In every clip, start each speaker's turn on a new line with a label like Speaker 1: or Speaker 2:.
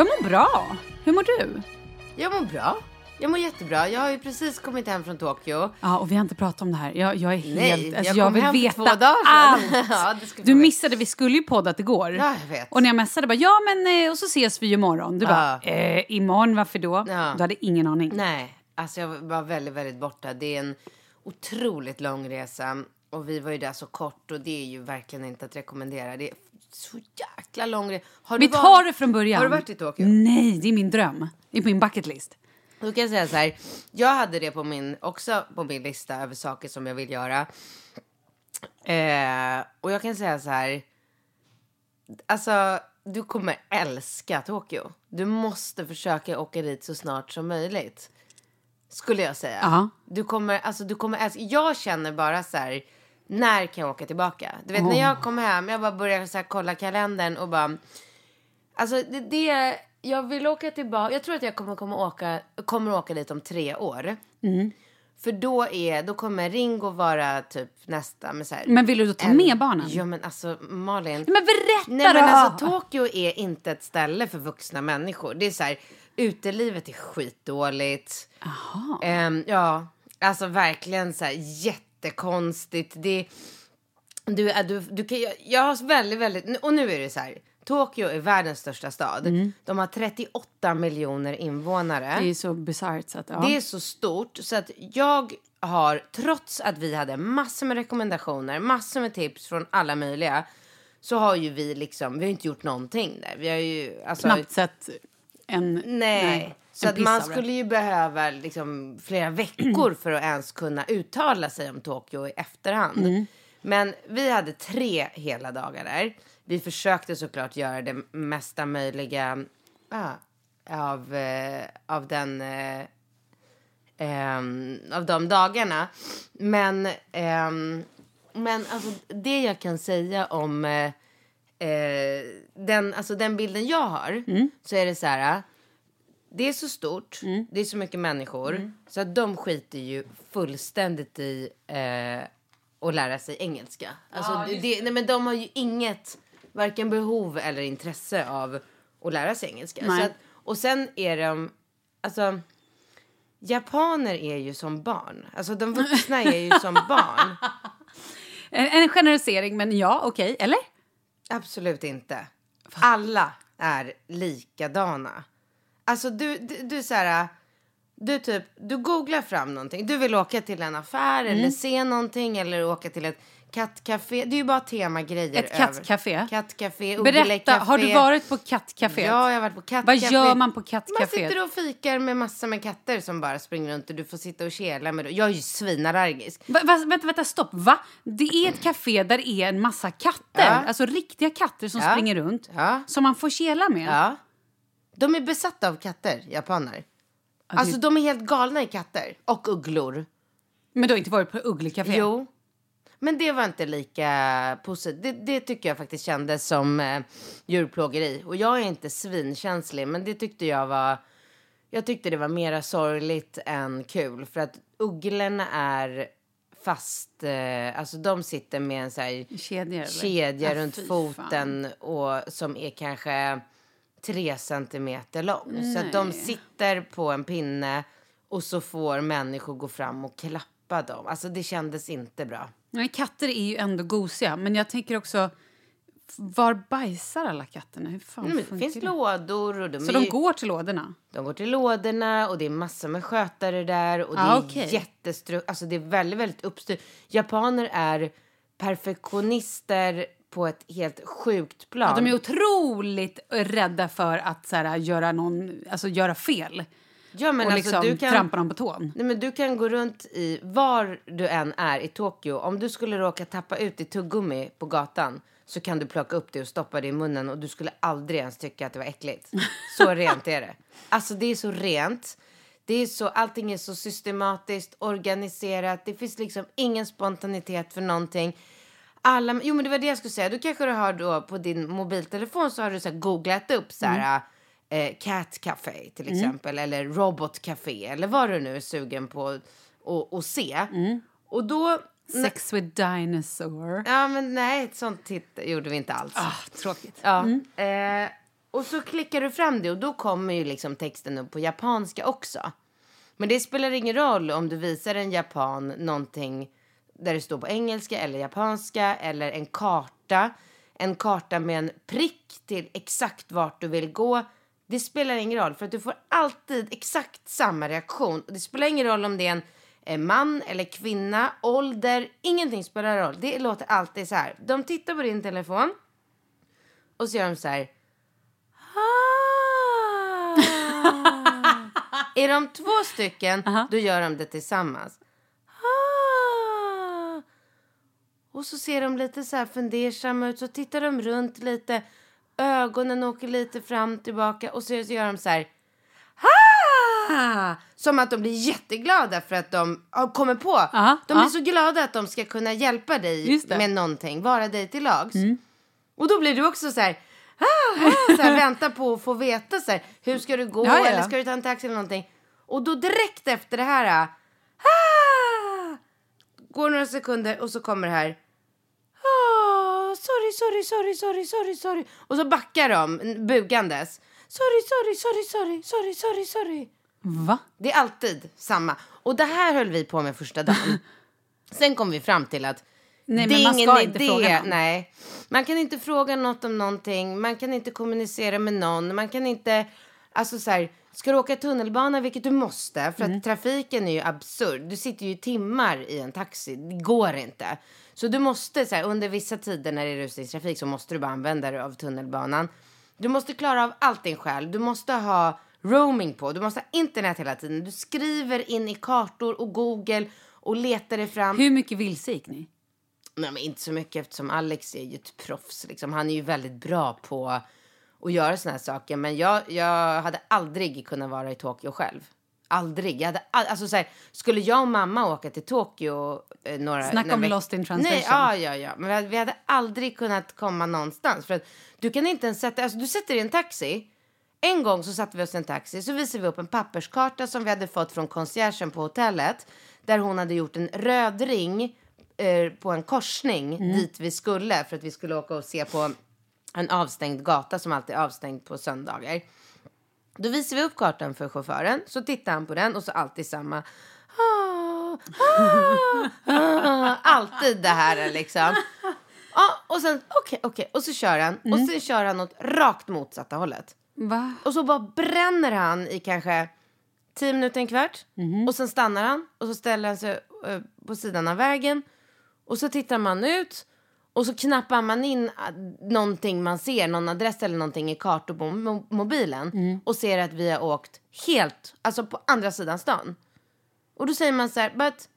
Speaker 1: Jag mår bra. Hur mår du?
Speaker 2: Jag mår bra. Jag mår jättebra. Jag har ju precis kommit hem från Tokyo.
Speaker 1: Ja, och vi har inte pratat om det här. Jag, jag är helt...
Speaker 2: Nej,
Speaker 1: alltså,
Speaker 2: jag
Speaker 1: jag vill
Speaker 2: hem för
Speaker 1: veta
Speaker 2: två dagar
Speaker 1: allt!
Speaker 2: Ja,
Speaker 1: du missade, vi skulle ju poddat igår.
Speaker 2: Ja, jag vet.
Speaker 1: Och när jag messade bara, ja men eh, och så ses vi ju imorgon. Du bara,
Speaker 2: Ja.
Speaker 1: eh, imorgon varför då?
Speaker 2: Ja.
Speaker 1: Du hade ingen aning.
Speaker 2: Nej, alltså jag var väldigt, väldigt borta. Det är en otroligt lång resa. Och vi var ju där så kort och det är ju verkligen inte att rekommendera. Det är så jäkla lång resa. Har
Speaker 1: Vi
Speaker 2: du
Speaker 1: tar
Speaker 2: varit-
Speaker 1: det från början.
Speaker 2: Har du varit i Tokyo?
Speaker 1: Nej, det är min dröm. Det är på min bucket list.
Speaker 2: Då kan jag säga så här. Jag hade det på min, också på min lista över saker som jag vill göra. Eh, och jag kan säga så här. Alltså, du kommer älska Tokyo. Du måste försöka åka dit så snart som möjligt. Skulle jag säga.
Speaker 1: Ja.
Speaker 2: Du kommer, alltså du kommer älska. Jag känner bara så här. När kan jag åka tillbaka? Du vet när jag kom hem, jag bara började så kolla kalendern och bara. Alltså det, det, jag vill åka tillbaka. Jag tror att jag kommer, kommer, åka, kommer åka dit om tre år. För då, är, då kommer Ringo vara typ nästa med så här,
Speaker 1: Men vill du då ta
Speaker 2: en-
Speaker 1: med barnen?
Speaker 2: Ja men alltså Malin.
Speaker 1: Men berätta
Speaker 2: Nej men
Speaker 1: då!
Speaker 2: alltså Tokyo är inte ett ställe för vuxna människor. Det är så här, utelivet är skitdåligt. Ehm, ja, alltså verkligen så här jättekonstigt. Det, du, är- du, du kan, jag, har väldigt, väldigt, och nu är det så här. Tokyo är världens största stad. De har 38 miljoner invånare.
Speaker 1: Det är så bisarrt ja.
Speaker 2: Det är så stort så att jag har, trots att vi hade massor med rekommendationer, massor med tips från alla möjliga, så har ju vi liksom, vi har inte gjort någonting där. Vi har ju, alltså,
Speaker 1: knappt sett en...
Speaker 2: nej. Så att man skulle ju behöva liksom flera veckor för att ens kunna uttala sig om Tokyo i efterhand.
Speaker 1: Mm.
Speaker 2: Men vi hade tre hela dagar där. Vi försökte såklart göra det mesta möjliga ah, av, eh, av den eh, ehm, av de dagarna. Men, ehm, men alltså, det jag kan säga om eh, eh, den, alltså, den bilden jag har så är det så här. Det är så stort, det är så mycket människor så att de skiter ju fullständigt i eh, att lära sig engelska. Alltså, det, det, nej, men de har ju inget, varken behov eller intresse av att lära sig engelska.
Speaker 1: Nej.
Speaker 2: Så att, och sen är de, alltså Japaner är ju som barn. Alltså de vuxna är ju som barn.
Speaker 1: En, en generalisering, men ja, okej. Eller?
Speaker 2: Absolut inte. Alla är likadana. Alltså du, du, du så här, du typ, du googlar fram någonting. Du vill åka till en affär
Speaker 1: Mm.
Speaker 2: eller se någonting eller åka till ett kattcafé. Det är ju bara temagrejer.
Speaker 1: Ett kattcafé?
Speaker 2: Kattcafé,
Speaker 1: Berätta, har du varit på kattcaféet?
Speaker 2: Ja, jag har varit på
Speaker 1: Vad
Speaker 2: kattcafé.
Speaker 1: gör man på
Speaker 2: Man
Speaker 1: kattcaféet?
Speaker 2: sitter och fikar med massor med katter som bara springer runt och du får sitta och kela med dem. Jag är ju svinallergisk.
Speaker 1: Va, va, vänta, vänta, stopp. Va? Det är ett café där det är en massa katter.
Speaker 2: Ja.
Speaker 1: Alltså riktiga katter som
Speaker 2: Ja.
Speaker 1: springer runt.
Speaker 2: Ja.
Speaker 1: Som man får kela med.
Speaker 2: Ja. De är besatta av katter, japaner.
Speaker 1: det-
Speaker 2: Alltså de är helt galna i katter. Och ugglor.
Speaker 1: Men du har inte varit på Ugglekafé?
Speaker 2: Jo. Men det var inte lika positivt. Det, det tycker jag faktiskt kändes som eh, djurplågeri. Och jag är inte svinkänslig, men det tyckte jag var... Jag tyckte det var mera sorgligt än kul. För att ugglorna är fast... Eh, alltså de sitter med en så här
Speaker 1: Kedjor? eller?
Speaker 2: kedja
Speaker 1: Ja,
Speaker 2: runt
Speaker 1: fy
Speaker 2: foten och som är kanske tre centimeter lång. Så att de sitter på en pinne och så får människor gå fram och klappa dem. Alltså det kändes inte bra.
Speaker 1: Nej, katter är ju ändå gosiga. Men jag tänker också... Var bajsar alla katterna? Hur fan
Speaker 2: Nej, det finns lådor och de,
Speaker 1: Så de
Speaker 2: ju,
Speaker 1: går till lådorna?
Speaker 2: de går till lådorna och det är massor med skötare där och det
Speaker 1: Ah,
Speaker 2: är
Speaker 1: okej.
Speaker 2: jättestru... Alltså det är väldigt, väldigt uppstyrt. Japaner är perfektionister på ett helt sjukt plan.
Speaker 1: Ja, de är otroligt rädda för att så här, göra, någon, alltså, göra fel.
Speaker 2: ja, men
Speaker 1: och
Speaker 2: alltså,
Speaker 1: liksom
Speaker 2: du kan...
Speaker 1: trampa dem på tån.
Speaker 2: Nej, men du kan gå runt i var du än är i Tokyo. Om du skulle råka tappa ut ditt tuggummi på gatan så kan du plocka upp det och stoppa det i munnen och du skulle aldrig ens tycka att det var äckligt. Så rent är det. Alltså det är så rent. Det är så, allting är så systematiskt, organiserat. Det finns liksom ingen spontanitet för någonting. Alla, jo men det var det jag skulle säga. Du kanske du har då på din mobiltelefon så har du så googlat upp så här eh, cat café till exempel eller robot café eller vad du nu är sugen på att se. Och då
Speaker 1: Sex with dinosaur.
Speaker 2: Ja, men nej, ett sånt titt gjorde vi inte alls.
Speaker 1: Ah, tråkigt.
Speaker 2: Ja. Eh, och så klickar du fram det och då kommer ju liksom texten upp på japanska också. Men det spelar ingen roll om du visar en japan någonting där det står på engelska eller japanska eller en karta. En karta med en prick till exakt vart du vill gå. Det spelar ingen roll för att du får alltid exakt samma reaktion. Det spelar ingen roll om det är en man eller kvinna, ålder, ingenting spelar roll. Det låter alltid så här. De tittar på din telefon och så gör de så här. Ah. är de två stycken, då gör de det tillsammans. Ah. Och så ser de lite så här fundersamma ut, så tittar de runt lite. Ögonen åker lite fram tillbaka och så gör de så här. Ah! Som att de blir jätteglada för att de kommit på.
Speaker 1: Ja,
Speaker 2: de blir
Speaker 1: ja.
Speaker 2: så glada att de ska kunna hjälpa dig med någonting, vara dig till lags. Och då blir du också så här, ah, ah, så här vänta på att få veta så här, hur ska du gå
Speaker 1: Ja, ja, ja.
Speaker 2: eller ska du ta en taxi eller någonting. Och då direkt efter det här, går några sekunder och så kommer det här. Ah, sorry, sorry, sorry, sorry, sorry, sorry. Och så backar de bugandes. Sorry, sorry, sorry, sorry, sorry, sorry, sorry.
Speaker 1: Va?
Speaker 2: Det är alltid samma. Och det här höll vi på med första dagen. Sen kom vi fram till att
Speaker 1: Nej,
Speaker 2: det är
Speaker 1: man
Speaker 2: ingen idé.
Speaker 1: fråga någon.
Speaker 2: Nej. Man kan inte fråga något om någonting. Man kan inte kommunicera med någon. Man kan inte... Alltså så här, ska du åka tunnelbana, vilket du måste, för
Speaker 1: Mm.
Speaker 2: att trafiken är ju absurd. Du sitter ju i timmar i en taxi. Det går inte. Så du måste, så här, under vissa tider när det är rusningstrafik så måste du bara använda dig av tunnelbanan. Du måste klara av allting själv. Du måste ha roaming på. Du måste ha internet hela tiden. Du skriver in i kartor och Google och letar dig fram.
Speaker 1: Hur mycket vilse gick ni?
Speaker 2: Nej, men inte så mycket eftersom Alex är ju ett proffs. Liksom. Han är ju väldigt bra på att göra såna här saker. Men jag, jag hade aldrig kunnat vara i Tokyo själv. Aldrig. Jag hade all, alltså, så här, skulle jag och mamma åka till Tokyo eh, några...
Speaker 1: Snacka om lost in translation.
Speaker 2: Nej, ja, ja, ja. Men vi hade, vi hade aldrig kunnat komma någonstans. För att du kan inte ens sätta... Alltså, du sätter i en taxi. En gång så satte vi oss i en taxi så visade vi upp en papperskarta som vi hade fått från conciergen på hotellet. Där hon hade gjort en röd ring eh, på en korsning dit vi skulle för att vi skulle åka och se på en avstängd gata som alltid är avstängd på söndagar. Då visar vi upp kartan för chauffören, så tittar han på den och så alltid samma. Ah, ah, ah, alltid det här liksom. Och sen okej, okej, och så kör han och sen kör han åt rakt motsatta hållet.
Speaker 1: Va?
Speaker 2: Och så bara bränner han i kanske 10 minuter, en kvart. Och sen stannar han och så ställer han sig eh, på sidan av vägen. Och så tittar man ut och så knappar man in eh, någonting man ser, någon adress eller någonting i kartor på mo- mobilen. Och ser att vi har åkt helt, alltså på andra sidan stan. Och då säger man så här, but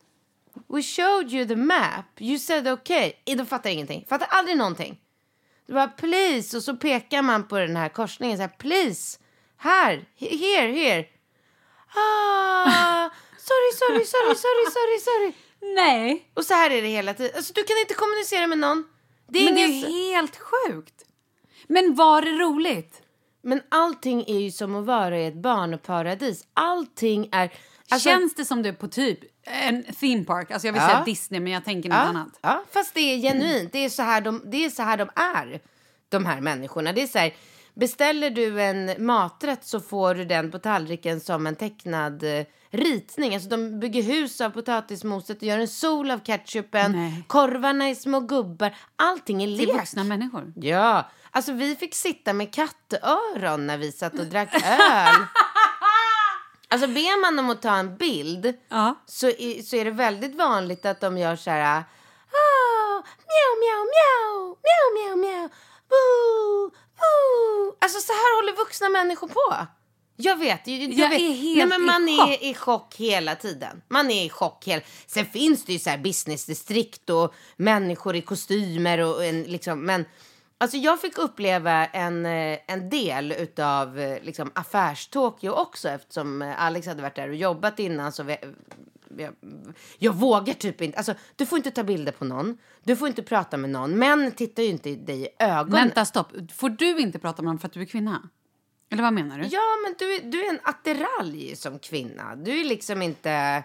Speaker 2: we showed you the map, you said okay. De fattar ingenting, fattar aldrig någonting. Det var please och så pekar man på den här korsningen så här please. Här, he- here, here. Ah, sorry, sorry, sorry, sorry, sorry, sorry.
Speaker 1: Nej.
Speaker 2: Och så här är det hela tiden. Alltså du kan inte kommunicera med någon. Det är
Speaker 1: Men det är helt sjukt. Men var det roligt?
Speaker 2: Men allting är ju som att vara i ett barnparadis. Allting är... Alltså,
Speaker 1: Känns det som du är på typ en theme park? Alltså jag vill
Speaker 2: Ja.
Speaker 1: säga Disney men jag tänker något
Speaker 2: ja,
Speaker 1: annat.
Speaker 2: ja, fast det är genuint. Det är, så här de, det är så här de är, de här människorna. Det är så här, beställer du en maträtt så får du den på tallriken som en tecknad eh, ritning. Alltså de bygger hus av potatismoset och gör en sol av ketchupen.
Speaker 1: Nej.
Speaker 2: Korvarna är små gubbar. Allting är
Speaker 1: Till
Speaker 2: lek.
Speaker 1: vuxna människor.
Speaker 2: Ja, alltså vi fick sitta med kattöron när vi satt och drack öl. Alltså ber man dem att ta en bild
Speaker 1: Ja.
Speaker 2: så, är, så är det väldigt vanligt att de gör så här... Ah, mjau, mjau, mjau, mjau, mjau, mjau, boo, boo. Alltså så här håller vuxna människor på. Jag vet. Jag, jag vet.
Speaker 1: är helt
Speaker 2: Nej, men
Speaker 1: i
Speaker 2: man
Speaker 1: chock.
Speaker 2: är i chock hela tiden. Man är i chock hela... Sen finns det ju så här businessdistrikt och människor i kostymer och en liksom... Men alltså jag fick uppleva en, eh, en del utav eh, liksom affärstokyo också eftersom eh, Alex hade varit där och jobbat innan så vi, jag, jag vågar typ inte. Alltså, du får inte ta bilder på någon. Du får inte prata med någon. Män tittar ju inte i dig i ögonen.
Speaker 1: Vänta, stopp. Får du inte prata med någon för att du är kvinna? Eller vad menar du?
Speaker 2: Ja, men du, är- du är en attiralj som kvinna. Du är liksom inte...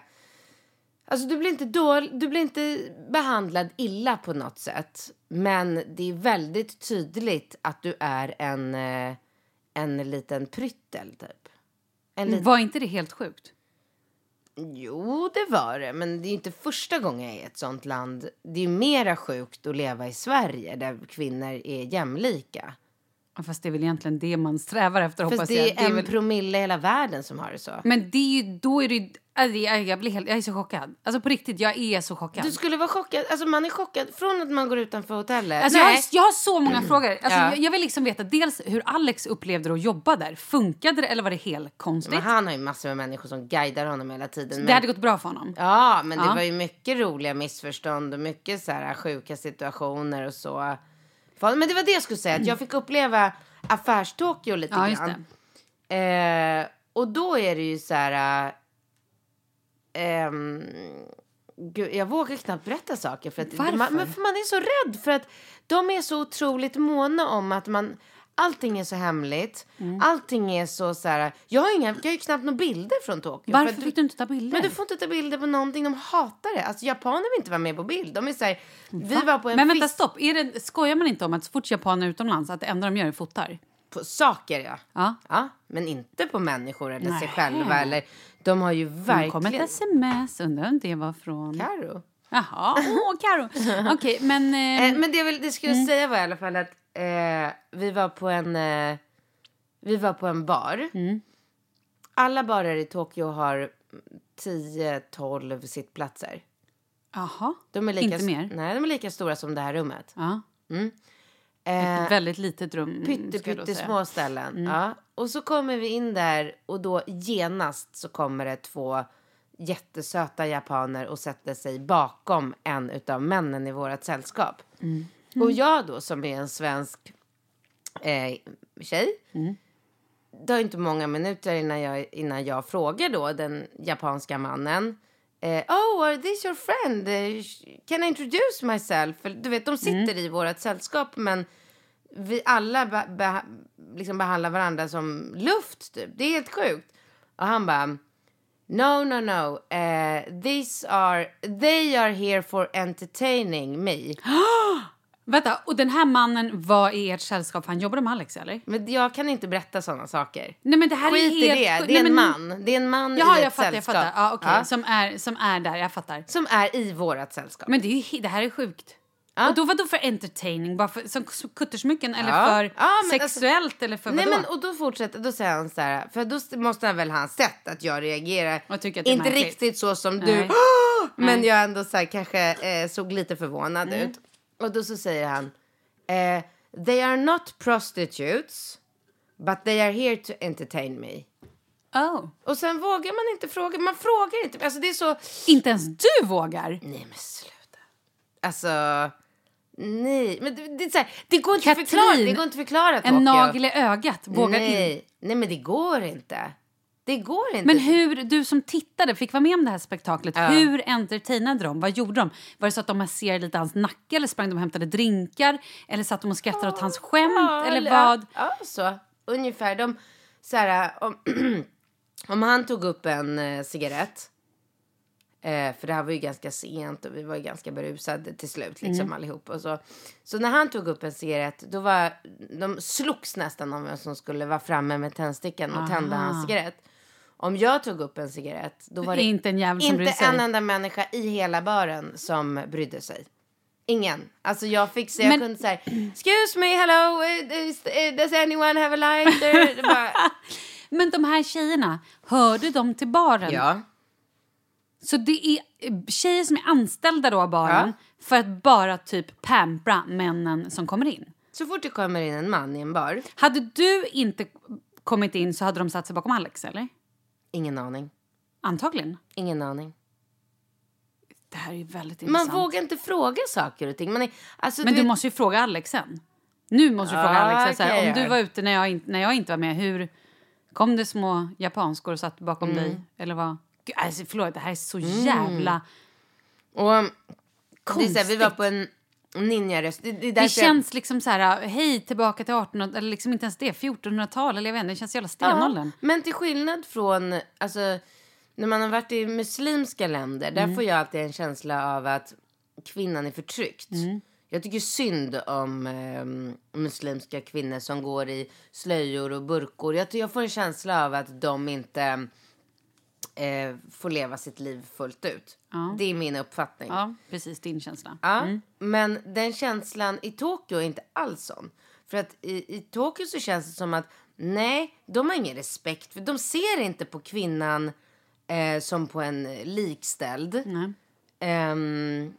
Speaker 2: Alltså du blir inte, dål, du blir inte behandlad illa på något sätt. Men det är väldigt tydligt att du är en, eh, en liten pryttel, typ. En liten...
Speaker 1: Var inte det helt sjukt?
Speaker 2: Jo, det var det. Men det är inte första gången jag är i ett sånt land. Det är mera sjukt att leva i Sverige där kvinnor är jämlika.
Speaker 1: Ja, Fast det är väl egentligen det man strävar efter hoppas
Speaker 2: Fast det
Speaker 1: jag.
Speaker 2: är en
Speaker 1: väl...
Speaker 2: promille i hela världen som har det så.
Speaker 1: Men det är ju, då är det ju... Alltså, jag, jag, blir helt, jag är så chockad. Alltså på riktigt, jag är så chockad.
Speaker 2: Du skulle vara chockad. Alltså man är chockad från att man går utanför hotellet.
Speaker 1: Alltså jag, har, jag har så många frågor. Alltså
Speaker 2: Ja.
Speaker 1: jag, jag vill liksom veta dels hur Alex upplevde det att jobba där. Funkade det eller var det helt konstigt?
Speaker 2: Men han har ju massor med människor som guidar honom hela tiden.
Speaker 1: Det
Speaker 2: Men,
Speaker 1: hade gått bra för honom.
Speaker 2: ja, men det
Speaker 1: Ja.
Speaker 2: var ju mycket roliga missförstånd och mycket så här sjuka situationer och så. Men det var det jag skulle säga, att jag fick uppleva affärstokyo lite
Speaker 1: Ja,
Speaker 2: grann. Eh, och då är det ju så här... äh, ehm, gud, jag vågar knappt berätta saker. För att
Speaker 1: Varför?
Speaker 2: Man, men för man är så rädd. För att de är så otroligt måna om att man Allting är så hemligt.
Speaker 1: Mm.
Speaker 2: Allting är så så här. Jag har, inga, jag har ju knappt några bilder från Tokyo.
Speaker 1: Varför fick du inte ta bilder?
Speaker 2: Men du får inte ta bilder på någonting. De hatar det. Alltså japaner vill inte vara med på bild. De är så här, vi var på en
Speaker 1: Men vänta,
Speaker 2: fisk-
Speaker 1: stopp. Är det, skojar man inte om att så fort japaner är utomlands att det enda de gör är fotar?
Speaker 2: På saker ja.
Speaker 1: Ja.
Speaker 2: ja. Men inte på människor eller sig
Speaker 1: Nej.
Speaker 2: själva. Eller, de har ju
Speaker 1: Det kom ett
Speaker 2: verkligen...
Speaker 1: sms, undrar om det var från...
Speaker 2: Karo.
Speaker 1: Jaha, åh Karo. Okej, men... Eh,
Speaker 2: Eh, men det, jag vill, det skulle
Speaker 1: Mm.
Speaker 2: säga var i alla fall att eh, vi var på en eh, vi var på en bar.
Speaker 1: Mm.
Speaker 2: Alla barer i Tokyo har 10-12 sittplatser.
Speaker 1: Jaha,
Speaker 2: De är lika,
Speaker 1: inte mer?
Speaker 2: Nej, de är lika stora som det här rummet.
Speaker 1: Ja.
Speaker 2: Eh,
Speaker 1: Ett väldigt litet rum.
Speaker 2: pytte,
Speaker 1: ska jag då
Speaker 2: pytte
Speaker 1: säga.
Speaker 2: små ställen.
Speaker 1: Mm.
Speaker 2: Ja. Och så kommer vi in där och då genast så kommer det två jättesöta japaner och sätter sig bakom en utav männen i vårt sällskap.
Speaker 1: Mm.
Speaker 2: Och jag då som är en svensk eh, tjej.
Speaker 1: Mm.
Speaker 2: Det har inte många minuter innan jag, innan jag frågar då den japanska mannen. Eh, oh, are this your friend? Can I introduce myself? För, Du vet, de sitter i vårt sällskap men vi alla be, be, liksom behandlar varandra som luft typ. Det är helt sjukt. Och han bara No, no, no. Eh, these are, they are here for entertaining me.
Speaker 1: Vänta, och den här mannen var i ert sällskap han jobbade med Alex eller?
Speaker 2: Men jag kan inte berätta sådana saker.
Speaker 1: Nej men det här
Speaker 2: Skit
Speaker 1: är
Speaker 2: i
Speaker 1: helt...
Speaker 2: det.
Speaker 1: sjukt.
Speaker 2: Det är
Speaker 1: Nej,
Speaker 2: en
Speaker 1: men-
Speaker 2: man. Det är en man
Speaker 1: Jaha,
Speaker 2: i
Speaker 1: jag
Speaker 2: ett
Speaker 1: fattar, jag
Speaker 2: sällskap.
Speaker 1: fattar. Ja, okej.
Speaker 2: Ja.
Speaker 1: Som, är, som är där, jag fattar.
Speaker 2: Som är i vårt sällskap.
Speaker 1: Men det, är ju, he- det här är sjukt.
Speaker 2: Ja.
Speaker 1: Och då vadå för entertaining? Bara för, som kuttersmycken eller
Speaker 2: Ja.
Speaker 1: för
Speaker 2: Ja, men alltså-
Speaker 1: sexuellt eller för
Speaker 2: Nej
Speaker 1: vadå?
Speaker 2: men och då fortsätter, då säger han så här, för då måste han väl ha sett att jag reagerar.
Speaker 1: Och tycker att det är
Speaker 2: inte
Speaker 1: märkligt.
Speaker 2: riktigt så som
Speaker 1: Nej.
Speaker 2: du, men
Speaker 1: Nej.
Speaker 2: jag ändå så här, kanske eh, såg lite förvånad ut. Och då så säger han, eh, they are not prostitutes, but they are here to entertain me.
Speaker 1: Oh.
Speaker 2: Och sen vågar man inte fråga, man frågar inte, alltså det är så,
Speaker 1: Inte ens du vågar?
Speaker 2: nej men sluta. Alltså, nej, men det, det, är så här, det går inte
Speaker 1: Katrin,
Speaker 2: att förklara, det går inte förklara
Speaker 1: En nagel i ögat, vågar
Speaker 2: nej, nej men det går inte. Det går inte.
Speaker 1: Men hur, du som tittade, fick vara med om det här spektaklet,
Speaker 2: Ja.
Speaker 1: hur entertainade de? Vad gjorde de? Var det så att de masserade lite hans nacke eller sprang de och hämtade drinkar? Eller satt de och skrattade åt hans skämt?
Speaker 2: Ja,
Speaker 1: eller vad?
Speaker 2: Ja, så. Ungefär. De, så här, om, om han tog upp en eh, cigarett. Eh, för det här var ju ganska sent och vi var ju ganska berusade till slut liksom
Speaker 1: Mm.
Speaker 2: allihop. Och så. så när han tog upp en cigarett då var de slogs nästan om vem som skulle vara framme med tändstickan och tända
Speaker 1: Aha.
Speaker 2: hans cigarett. Om jag tog upp en cigarett då var det
Speaker 1: Inte en jävel som
Speaker 2: inte
Speaker 1: brydde sig.
Speaker 2: en enda människa i hela baren som brydde sig. Ingen. Alltså jag fick så jag
Speaker 1: Men-
Speaker 2: kunde säga excuse me, hello, eh, is- eh, does anyone have a lighter? Bara,
Speaker 1: Men de här tjejerna, hörde de till baren?
Speaker 2: ja.
Speaker 1: Så det är eh, tjejer som är anställda då av baren
Speaker 2: Ja.
Speaker 1: för att bara typ pampra männen som kommer in.
Speaker 2: Så fort det kommer in en man i en bar,
Speaker 1: Hade du inte kommit in så hade de satt sig bakom Alex, eller?
Speaker 2: Ingen aning.
Speaker 1: Antagligen.
Speaker 2: Ingen aning.
Speaker 1: Det här är väldigt
Speaker 2: Man
Speaker 1: intressant.
Speaker 2: vågar inte fråga saker och ting. Man är, alltså,
Speaker 1: Men du
Speaker 2: vet-
Speaker 1: måste ju fråga Alex sen. Nu måste du
Speaker 2: Ja,
Speaker 1: fråga Alex. Så här, om du var ute när jag, inte, när jag inte var med, hur kom det små japanskor och satt bakom
Speaker 2: Mm.
Speaker 1: dig? Eller vad? Gud, alltså, förlåt, det här är så jävla...
Speaker 2: Och, um, det är så här, vi var
Speaker 1: Konstigt.
Speaker 2: på en ninjaröst. Det, det,
Speaker 1: Det
Speaker 2: därför jag-
Speaker 1: känns liksom så här, hej tillbaka till 1800 eller liksom inte ens det, 1400-tal eller jag vet inte, det känns jävla stenåldern.
Speaker 2: Ja, men till skillnad från, alltså, när man har varit i muslimska länder, där får jag alltid en känsla av att kvinnan är förtryckt. Jag tycker synd om eh, muslimska kvinnor som går i slöjor och burkor. Jag, jag får en känsla av att de inte eh, får leva sitt liv fullt ut. Det är min uppfattning.
Speaker 1: Ja, precis din känsla.
Speaker 2: Ja, men den känslan i Tokyo är inte alls sån. För att i, i Tokyo så känns det som att nej, de har ingen respekt. För de ser inte på kvinnan eh, som på en likställd.
Speaker 1: Nej.
Speaker 2: Ehm,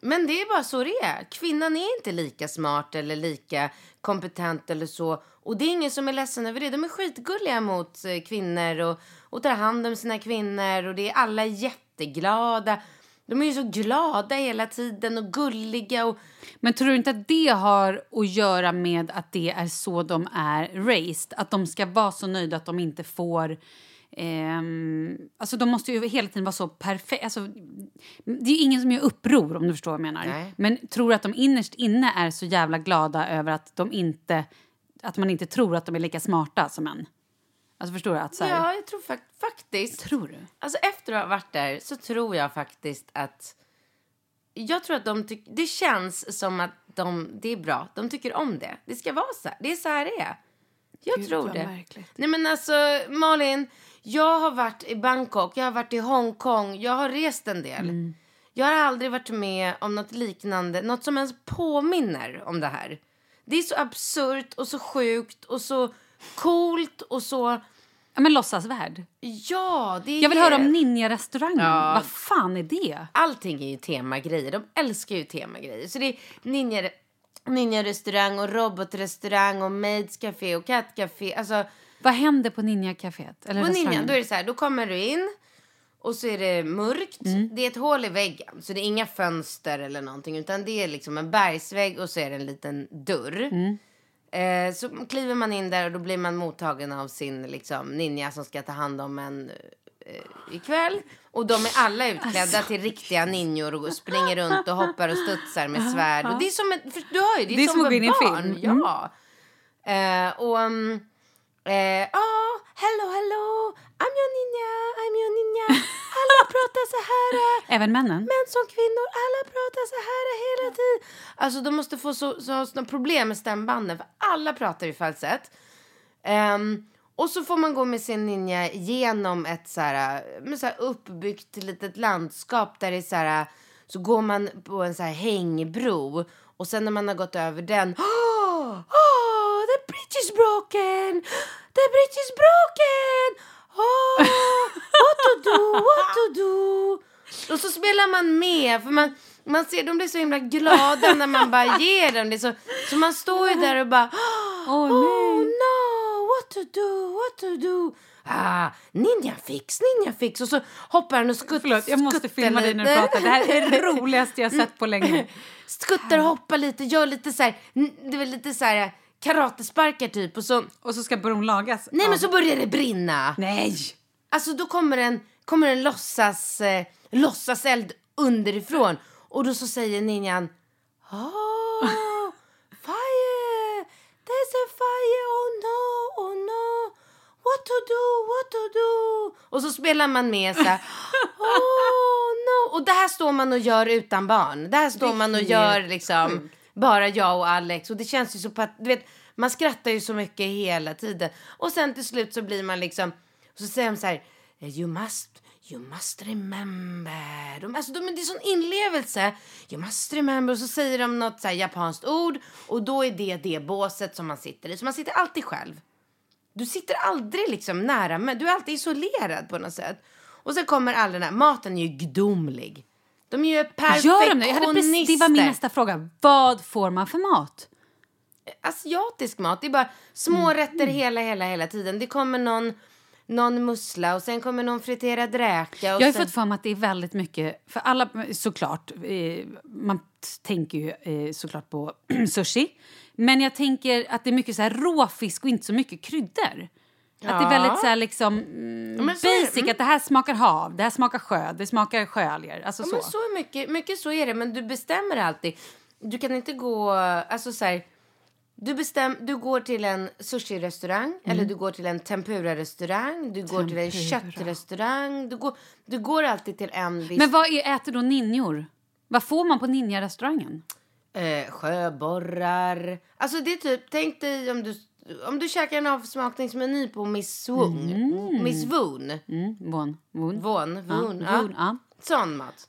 Speaker 2: men det är bara så det är. Kvinnan är inte lika smart eller lika kompetent eller så. Och det är ingen som är ledsen över det. De är skitgulliga mot eh, kvinnor och, och tar hand om sina kvinnor. Och det är alla jätteglada. De är ju så glada hela tiden och gulliga. Och,
Speaker 1: Men tror du inte att det har att göra med att det är så de är raised? Att de ska vara så nöjda att de inte får ehm, alltså de måste ju hela tiden vara så perfekta. Alltså, det är ju ingen som gör uppror om du förstår vad jag menar.
Speaker 2: Nej.
Speaker 1: Men tror att de innerst inne är så jävla glada över att de inte att man inte tror att de är lika smarta som en. Alltså förstår du? Att så här,
Speaker 2: Ja, jag tror fak- faktiskt...
Speaker 1: Tror du?
Speaker 2: Alltså efter att ha varit där så tror jag faktiskt att... Jag tror att de tycker... Det känns som att de... Det är bra. De tycker om det. Det ska vara så här. Det är så här det är. Jag
Speaker 1: Gud,
Speaker 2: tror det.
Speaker 1: märkligt.
Speaker 2: Nej men alltså Malin, jag har varit i Bangkok, jag har varit i Hongkong, jag har rest en del.
Speaker 1: Mm.
Speaker 2: Jag har aldrig varit med om något liknande, något som ens påminner om det här. Det är så absurt och så sjukt och så coolt och så...
Speaker 1: Ja, men låtsasvärld.
Speaker 2: Ja, det är...
Speaker 1: Jag vill höra om ninja-restaurangen.
Speaker 2: Ja.
Speaker 1: Vad fan är det?
Speaker 2: Allting är ju temagrejer. De älskar ju temagrejer. Så det är ninja, ninja-restaurang och robotrestaurang och maids café och kattcafé. Alltså,
Speaker 1: Vad händer på ninja-caféet? Eller
Speaker 2: på ninja, då är det så här, då kommer du in och så är det mörkt. Det är ett hål i väggen, så det är inga fönster eller någonting. Utan det är liksom en bergsvägg och så är det en liten dörr. Eh, så kliver man in där och då blir man mottagen av sin liksom, ninja som ska ta hand om en eh, ikväll. Och de är alla utklädda till riktiga ninjor och springer runt och hoppar och studsar med svärd. Och det är som för, du hör ju, det är,
Speaker 1: Det är
Speaker 2: som,
Speaker 1: som att gå in i en film. Mm.
Speaker 2: Ja. Eh, och... Um, Eh, oh, hello, hello, I'm your ninja, I'm your ninja. Alla pratar så här. eh,
Speaker 1: Även männen?
Speaker 2: Män som kvinnor, alla pratar så här hela tiden. Alltså de måste få så, så, såna problem med stämbanden för alla pratar i falsett. Ehm, och så får man gå med sin ninja genom ett så här, med så här uppbyggt litet landskap där det är så här, så går man på en så här hängbro och sen när man har gått över den, oh, oh, bridge is broken, the bridge is broken, oh, what to do, what to do. Och så spelar man med, för man, man ser, de blir så himla glada när man bara ger dem det. Så, så man står ju där och bara,
Speaker 1: Åh,
Speaker 2: oh no, what to do, what to do. Ah, ninja fix, ninja fix. Och så hoppar han och skutt,
Speaker 1: Förlåt, jag måste
Speaker 2: skuttar
Speaker 1: filma dig när du pratar. Det här är det roligaste jag sett på länge.
Speaker 2: Skuttar hoppar lite, gör lite så här, det är lite så här karatesparkar typ. Och så,
Speaker 1: Och så ska bron lagas.
Speaker 2: nej
Speaker 1: av-
Speaker 2: men så börjar det brinna.
Speaker 1: Nej!
Speaker 2: Alltså då kommer en, kommer en låtsas, eh, låtsaseld underifrån. Och då så säger ninjan Oh, fire! There's a fire! Oh no, oh no! What to do, what to do? Och så spelar man med så här Oh no! Och det här står man och gör utan barn. Det här står man och gör liksom bara jag och Alex. Och det känns ju så pat- du vet, man skrattar ju så mycket hela tiden. Och sen till slut så blir man liksom, så säger de så här, you must, you must remember. De, alltså de, det är sån inlevelse. You must remember. Och så säger de något så här japanskt ord. Och då är det det båset som man sitter i. Så man sitter alltid själv. Du sitter aldrig liksom nära, men du är alltid isolerad på något sätt. Och sen kommer all den här, maten är ju gudomlig. De är ju
Speaker 1: Gör de det? Det var min
Speaker 2: perfektionister.
Speaker 1: nästa fråga. Vad får man för mat?
Speaker 2: asiatisk mat. Det är bara små rätter hela, hela, hela tiden. Det kommer någon, någon mussla och sen kommer någon friterad räka.
Speaker 1: Jag har
Speaker 2: sen...
Speaker 1: fått för mig att det är väldigt mycket, för alla såklart, eh, man tänker ju eh, såklart på sushi. Men jag tänker att det är mycket så här råfisk och inte så mycket kryddor. Att det är väldigt så här liksom mm,
Speaker 2: men så är det.
Speaker 1: basic, att det här smakar hav, det här smakar sjö, det smakar sjöalger. Alltså
Speaker 2: Ja,
Speaker 1: så.
Speaker 2: men så är mycket, mycket så är det, men du bestämmer alltid. Du kan inte gå, alltså så här, du, bestäm, du går till en sushi-restaurang eller du går till en tempura-restaurang, du går till en
Speaker 1: Tempura.
Speaker 2: köttrestaurang. Du går, du går alltid till en viss...
Speaker 1: Men vad är, äter då ninjor? Vad får man på ninja-restaurangen?
Speaker 2: Eh, sjöborrar. Alltså det är typ, tänk dig om du, om du käkar en avsmakningsmeny på Miss Woon. Miss Woon.
Speaker 1: Mm, von, von.
Speaker 2: Von, Woon,
Speaker 1: Ja,
Speaker 2: ja.
Speaker 1: Woon, ja.
Speaker 2: Sån mat.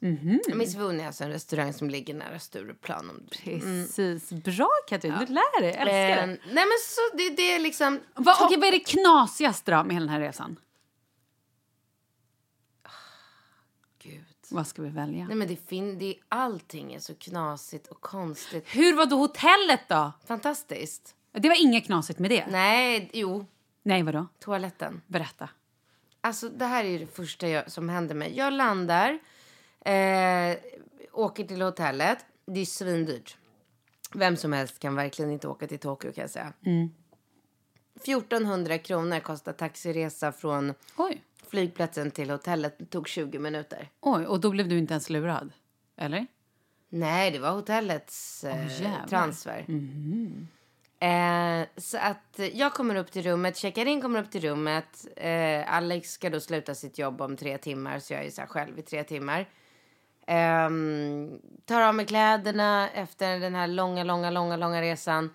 Speaker 2: Miss Woon är alltså en restaurang som ligger nära Stureplan. Om du...
Speaker 1: Precis. Bra, Katrin. Du lär dig. Älskar
Speaker 2: Eh, nej men så det, det är liksom...
Speaker 1: Va, okej, vad är det knasigaste då med hela den här resan?
Speaker 2: Gud.
Speaker 1: Vad ska vi välja?
Speaker 2: Nej men det fin- det, allting är så knasigt och konstigt.
Speaker 1: Hur var då hotellet då?
Speaker 2: Fantastiskt.
Speaker 1: Det var inget knasigt med det.
Speaker 2: Nej, jo.
Speaker 1: Nej, vadå?
Speaker 2: Toaletten.
Speaker 1: Berätta.
Speaker 2: Alltså det här är det första jag, som händer mig. Jag landar, eh, åker till hotellet. Det är svindyrt. Vem som helst kan verkligen inte åka till Tokyo kan jag säga. 1400 kronor kostar taxiresa från
Speaker 1: Oj.
Speaker 2: flygplatsen till hotellet. Det tog 20 minuter.
Speaker 1: Oj, och då blev du inte ens lurad? Eller?
Speaker 2: Nej, det var hotellets eh,
Speaker 1: jävlar.
Speaker 2: transfer. Eh, så att jag kommer upp till rummet, checkar in, kommer upp till rummet. Eh, Alex ska då sluta sitt jobb om tre timmar, så jag är så själv i tre timmar. Ehm, tar av mig kläderna efter den här långa, långa, långa, långa resan.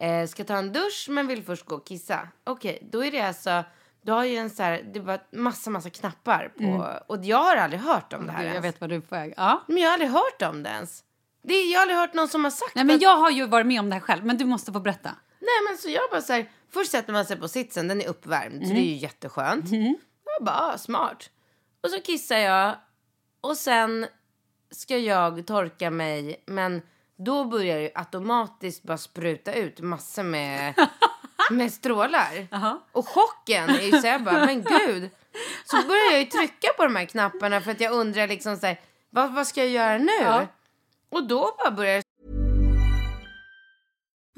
Speaker 2: Eh, ska ta en dusch, men vill först gå och kissa. Okej, då är det alltså... Du har ju en så här, det var massa, massa knappar på. Och jag har aldrig hört om det här
Speaker 1: Jag
Speaker 2: ens.
Speaker 1: vet vad du är på väg. Ja.
Speaker 2: Men jag har aldrig hört om det ens. Det, jag har aldrig hört någon som har sagt
Speaker 1: Nej, men
Speaker 2: att-
Speaker 1: jag har ju varit med om det här själv, men du måste få berätta.
Speaker 2: Nej men så jag bara så här, först sätter man sig på sitsen, den är uppvärmd så det är ju jätteskönt. Jag bara, ah, smart. Och så kissar jag och sen ska jag torka mig men då börjar det automatiskt bara spruta ut massor med, med strålar. Och chocken är ju så jag bara, men gud. Så börjar jag ju trycka på de här knapparna för att jag undrar liksom så här, vad, vad ska jag göra nu? Och då bara börjar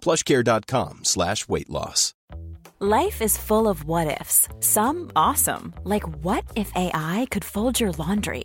Speaker 3: plushcare.com slash weight loss.
Speaker 4: Life is full of what ifs. Some awesome, like what if AI could fold your laundry?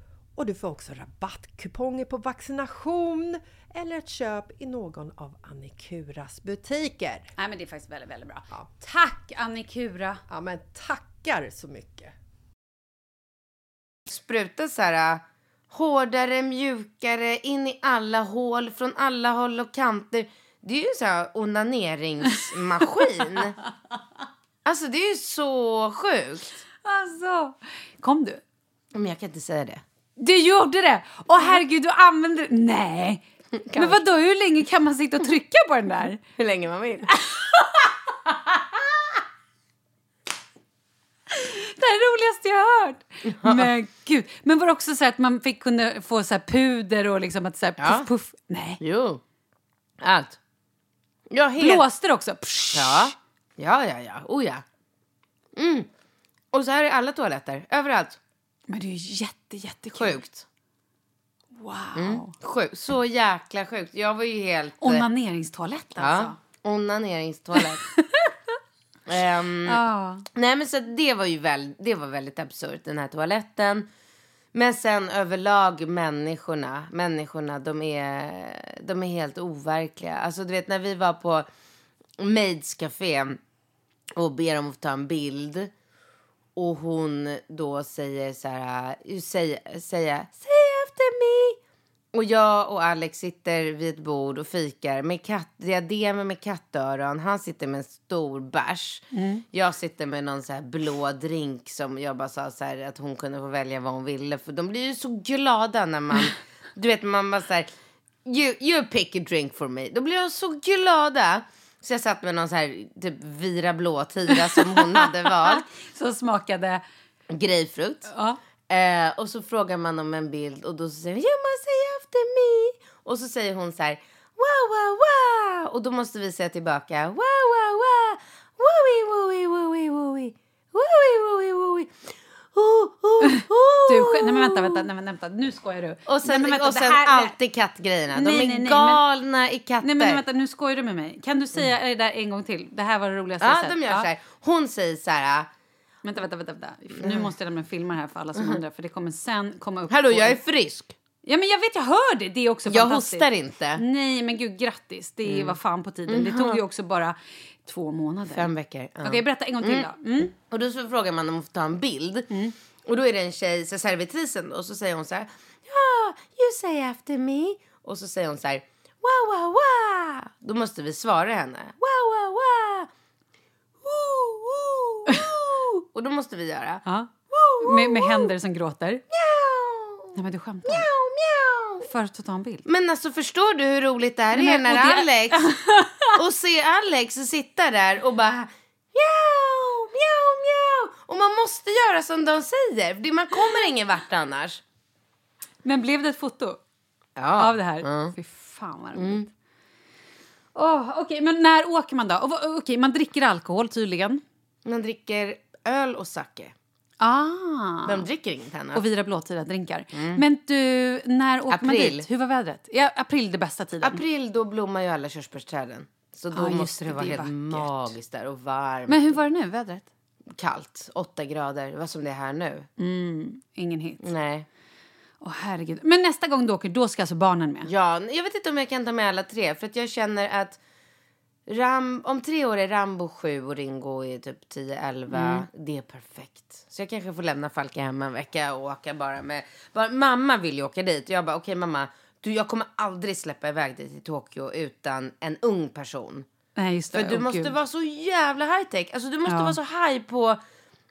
Speaker 5: och du får också rabattkuponger på vaccination eller ett köp i någon av Annikuras butiker.
Speaker 1: Nej, men det är faktiskt väldigt, väldigt bra.
Speaker 5: Ja.
Speaker 1: Tack Annikura!
Speaker 5: Ja, men tackar så mycket!
Speaker 2: Spruta så här hårdare, mjukare, in i alla hål, från alla håll och kanter. Det är ju så här onaneringsmaskin. alltså det är ju så sjukt.
Speaker 1: Alltså, kom du?
Speaker 2: Men jag kan inte säga det.
Speaker 1: Du gjorde det! Åh herregud, du använde Nej! Men vad då? hur länge kan man sitta och trycka på den där?
Speaker 2: Hur länge man vill.
Speaker 1: Det är det roligaste jag har hört! Men gud. Men var det också så här att man fick kunna få så här puder och liksom att så här puff puff? Nej.
Speaker 2: Jo. Allt. Ja, helt.
Speaker 1: Blåste det också? Psh.
Speaker 2: Ja. Ja, ja, ja. Oh ja. Mm. Och så här är alla toaletter. Överallt.
Speaker 1: Men det är ju jätte, jättekul.
Speaker 2: Sjukt.
Speaker 1: Wow.
Speaker 2: Sjukt. Så jäkla sjukt. Jag var ju helt... eh,
Speaker 1: Onaneringstoalett alltså.
Speaker 2: Ja. Onaneringstoalett. Ehm,
Speaker 1: Ja.
Speaker 2: Nej men så det var ju väl, det var väldigt absurt den här toaletten. Men sen överlag människorna, människorna de är, de är helt overkliga. Alltså du vet när vi var på Maids Café och ber om att ta en bild. Och hon då säger så här, säger, säger, say after me. Och jag och Alex sitter vid ett bord och fikar med katt, diademer med kattöron. Han sitter med en stor bärs. Jag sitter med någon så här blå drink som jag bara sa så här att hon kunde få välja vad hon ville. För de blir ju så glada när man, du vet man bara så här, you, you pick a drink for me. Då blir de så glada. Så jag satt med någon så här typ Vira blåtira som hon hade valt.
Speaker 1: Så smakade...
Speaker 2: Grapefrukt.
Speaker 1: Ja.
Speaker 2: Eh, och så frågar man om en bild och då säger hon, you must say after me. Och så säger hon så här, wow, wow, wow. Och då måste vi säga tillbaka, wow, wow, wow. Wooey, wooey, wooey, wooey. Wooey, wooey, wooey. Oh, oh, oh.
Speaker 1: Du, sk- nej men vänta, vänta, nej men vänta, nu skojar du.
Speaker 2: Och sen,
Speaker 1: nej, men vänta,
Speaker 2: och sen
Speaker 1: här-
Speaker 2: alltid kattgrejerna. De
Speaker 1: Nej,
Speaker 2: är
Speaker 1: nej, nej, men-
Speaker 2: galna i katter.
Speaker 1: Nej men vänta, nu skojar du med mig. Kan du säga det där en gång till? Det här var det roligaste jag
Speaker 2: Ja,
Speaker 1: sett.
Speaker 2: de gör så här. Hon säger så här,
Speaker 1: Vänta, vänta, vänta. vänta. Nu måste jag lämna filmer här för alla som undrar, för det kommer sen komma upp.
Speaker 2: hallå
Speaker 1: på-
Speaker 2: jag är frisk.
Speaker 1: Ja men jag vet, jag hör det. Det är också
Speaker 2: Jag
Speaker 1: fantastiskt.
Speaker 2: hostar inte.
Speaker 1: Nej men gud, grattis. Det är vad fan på tiden. Det tog ju också bara två månader.
Speaker 2: Fem veckor. ja.
Speaker 1: Okej, berätta en gång till då. Mm.
Speaker 2: Och då så frågar man om att få ta en bild. Och då är det en tjej, så servitrisen då, och så säger hon så här. Ja, you say after me. Och så säger hon så här. Wow, wow, wow. Då måste vi svara henne. Wow, wow, wow. Woo, woo, woo. och då måste vi göra.
Speaker 1: Ja. Med, med händer som gråter.
Speaker 2: Mjau,
Speaker 1: Nej men du skämtar.
Speaker 2: mjau, mjau.
Speaker 1: För att ta en bild.
Speaker 2: Men alltså förstår du hur roligt det här
Speaker 1: Nej,
Speaker 2: är
Speaker 1: men-
Speaker 2: när
Speaker 1: och det-
Speaker 2: Alex och se Alex sitta där och bara mjau, mjau, mjau. Och man måste göra som de säger, för man kommer ingen vart annars.
Speaker 1: Men blev det ett foto
Speaker 2: Ja.
Speaker 1: av det här? Fy fan vad roligt. Åh, Okej, men när åker man då? Vad- Okej, man dricker alkohol tydligen.
Speaker 2: Man dricker öl och sake.
Speaker 1: Ah.
Speaker 2: De dricker inget annat.
Speaker 1: Och Vira blåtira drinkar. Men du, när åker man
Speaker 2: April.
Speaker 1: dit? Hur var vädret? Ja, april det bästa tiden.
Speaker 2: April, då blommar ju alla körsbärsträden. Så då
Speaker 1: just
Speaker 2: måste det,
Speaker 1: det,
Speaker 2: vara
Speaker 1: det
Speaker 2: helt
Speaker 1: vackert.
Speaker 2: magiskt där och varmt.
Speaker 1: Men hur var det nu, vädret?
Speaker 2: Kallt, åtta grader. Vad som det är här nu.
Speaker 1: Ingen hit.
Speaker 2: Nej.
Speaker 1: Åh herregud. Men nästa gång du åker, då ska alltså barnen med?
Speaker 2: Ja, jag vet inte om jag kan ta med alla tre. För att jag känner att Ram, om tre år är Rambo sju och Ringo är typ 10-11. Det är perfekt. Så jag kanske får lämna Falke hemma en vecka och åka bara med... Bara, mamma vill ju åka dit. Jag bara, okej mamma. Du, jag kommer aldrig släppa iväg dig till Tokyo utan en ung person.
Speaker 1: Nej, just det.
Speaker 2: För du
Speaker 1: Åh,
Speaker 2: måste
Speaker 1: gud.
Speaker 2: vara så jävla high tech. Alltså du måste
Speaker 1: Ja.
Speaker 2: vara så high på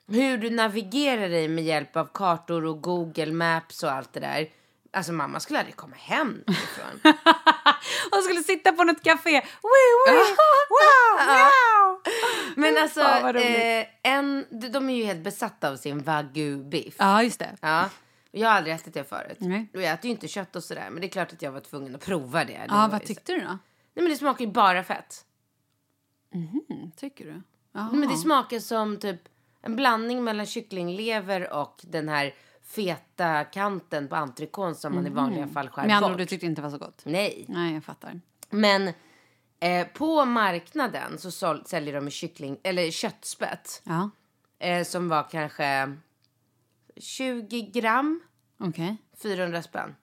Speaker 2: hur du navigerar dig med hjälp av kartor och Google Maps och allt det där. Alltså mamma skulle aldrig komma hem ifrån.
Speaker 1: Och skulle sitta på något café. Wee, wee. Wow, wow.
Speaker 2: Men alltså,
Speaker 1: roligt.
Speaker 2: eh, en, de de är ju helt besatta av sin wagyu-biff.
Speaker 1: Ja, just det.
Speaker 2: Ja. Jag har aldrig ätit det förut.
Speaker 1: Nej.
Speaker 2: Och jag äter ju inte kött och sådär. Men det är klart att jag var tvungen att prova det. det
Speaker 1: Ja, vad tyckte du då?
Speaker 2: Nej men det smakar ju bara fett.
Speaker 1: Mm, tycker du? Jaha.
Speaker 2: Men det smakar som typ en blandning mellan kycklinglever och den här feta kanten på entrecôten som man i vanliga fall skär
Speaker 1: andra
Speaker 2: bort.
Speaker 1: ord, du tyckte inte var så gott?
Speaker 2: Nej.
Speaker 1: Nej, jag fattar.
Speaker 2: Men eh, på marknaden så sål- säljer de kyckling, eller köttspett.
Speaker 1: Ja,
Speaker 2: Eh, som var kanske 20 gram,
Speaker 1: okej.
Speaker 2: 400 spänn.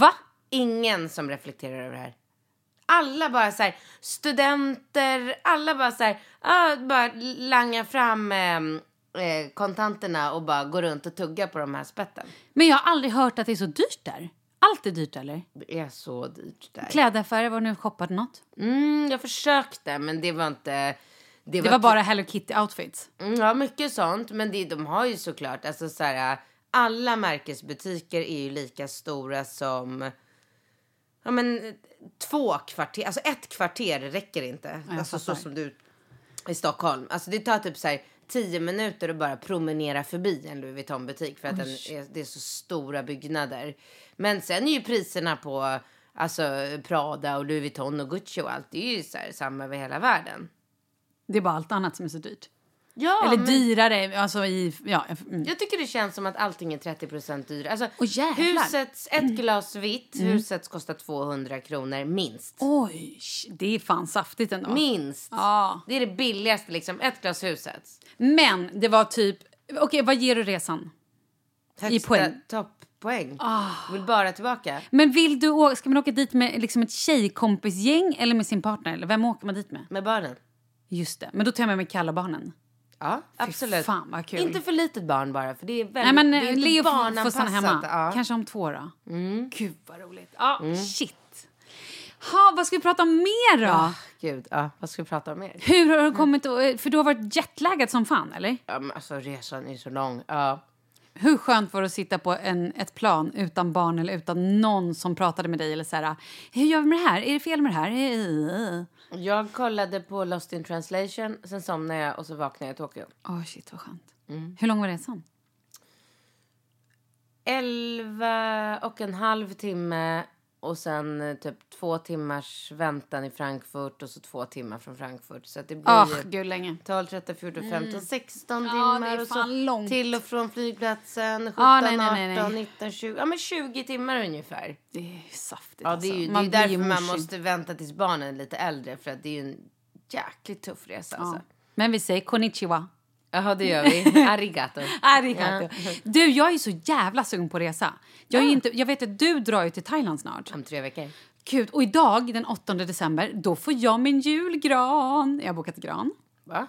Speaker 1: Va?
Speaker 2: Ingen som reflekterar över det här. Alla bara så här, studenter, alla bara så här, ah, bara langa fram eh, eh, kontanterna och bara gå runt och tugga på de här spetten.
Speaker 1: Men jag har aldrig hört att det är så dyrt där. Allt är dyrt, eller?
Speaker 2: Det är så dyrt där.
Speaker 1: Klädaffärer, var du nu shoppade något?
Speaker 2: Mm, jag försökte, men det var inte...
Speaker 1: Det var bara Hello Kitty-outfits.
Speaker 2: Mm, Ja, mycket sånt. Men det, de har ju såklart, alltså så här, alla märkesbutiker är ju lika stora som, ja men två kvarter, alltså ett kvarter räcker inte. alltså så som du i Stockholm. Alltså det tar typ så här tio minuter att bara promenera förbi en Louis Vuitton-butik för att den är, det är så stora byggnader. Men sen är ju priserna på alltså Prada och Louis Vuitton och Gucci och allt, det är ju så här, samma över hela världen.
Speaker 1: Det är bara allt annat som är så dyrt.
Speaker 2: Ja,
Speaker 1: eller
Speaker 2: men-
Speaker 1: dyrare, alltså i... Ja, mm.
Speaker 2: Jag tycker det känns som att allting är 30 dyrare. Alltså.
Speaker 1: Mm.
Speaker 2: husets, ett glas vitt, huset kostar 200 kronor minst.
Speaker 1: Oj, det är fan saftigt ändå.
Speaker 2: Minst.
Speaker 1: Ja.
Speaker 2: Det är det billigaste liksom, ett glas huset.
Speaker 1: Men det var typ... Okej, vad ger du resan?
Speaker 2: Högsta
Speaker 1: poäng.
Speaker 2: topppoäng.
Speaker 1: Ah.
Speaker 2: Vill bara tillbaka.
Speaker 1: Men vill du åka, ska man åka dit med liksom ett tjejkompisgäng eller med sin partner? Eller vem åker man dit med?
Speaker 2: Med barnen.
Speaker 1: Just det, men då tar jag med mig Kalle och barnen.
Speaker 2: Ja, absolut.
Speaker 1: fan, vad kul.
Speaker 2: Inte för litet barn bara, för det är väldigt
Speaker 1: Nej men
Speaker 2: det är
Speaker 1: eh, Leo får- stanna hemma.
Speaker 2: Ja. Mm.
Speaker 1: Kanske om två då. Gud vad roligt. Ja, shit. Ha, vad ska vi prata om mer då?
Speaker 2: Ah, Gud, ja. Vad ska vi prata om mer?
Speaker 1: Hur har du kommit att- För du har varit jetlaggad som fan, eller?
Speaker 2: Ja, men alltså resan är så lång. Ja.
Speaker 1: Hur skönt var det att sitta på en, ett plan utan barn eller utan någon som pratade med dig? Eller så här, hur gör vi med det här? Är det fel med det här?
Speaker 2: Jag kollade på Lost in translation, sen somnade jag och så vaknade jag i Tokyo.
Speaker 1: Åh, shit vad skönt.
Speaker 2: Mm.
Speaker 1: Hur lång var resan?
Speaker 2: Elva och en halv timme och sen eh, typ två timmars väntan i Frankfurt och så två timmar från Frankfurt. Så det blir ju
Speaker 1: gud länge.
Speaker 2: 12, 13, 14, 15, 16
Speaker 1: Mm. Ja,
Speaker 2: timmar. och så
Speaker 1: långt.
Speaker 2: till och från flygplatsen. 17,
Speaker 1: Ja, nej, nej, nej,
Speaker 2: 18,
Speaker 1: nej.
Speaker 2: 19, 20. Ja, men 20 timmar ungefär.
Speaker 1: Det är ju saftigt
Speaker 2: Ja, det är ju,
Speaker 1: alltså.
Speaker 2: det är ju därför man
Speaker 1: morsig.
Speaker 2: måste vänta tills barnen är lite äldre. För att det är ju en jäkligt tuff resa.
Speaker 1: Ja.
Speaker 2: Alltså.
Speaker 1: Men vi säger konnichiwa.
Speaker 2: Jaha, det gör vi. Arigato.
Speaker 1: Arigato. Du, jag är så jävla sugen på att resa. Jag, är inte, jag vet att du drar ju till Thailand snart.
Speaker 2: Om tre veckor.
Speaker 1: Gud, och idag, den 8 december, då får jag min julgran. Jag har bokat gran.
Speaker 2: Va?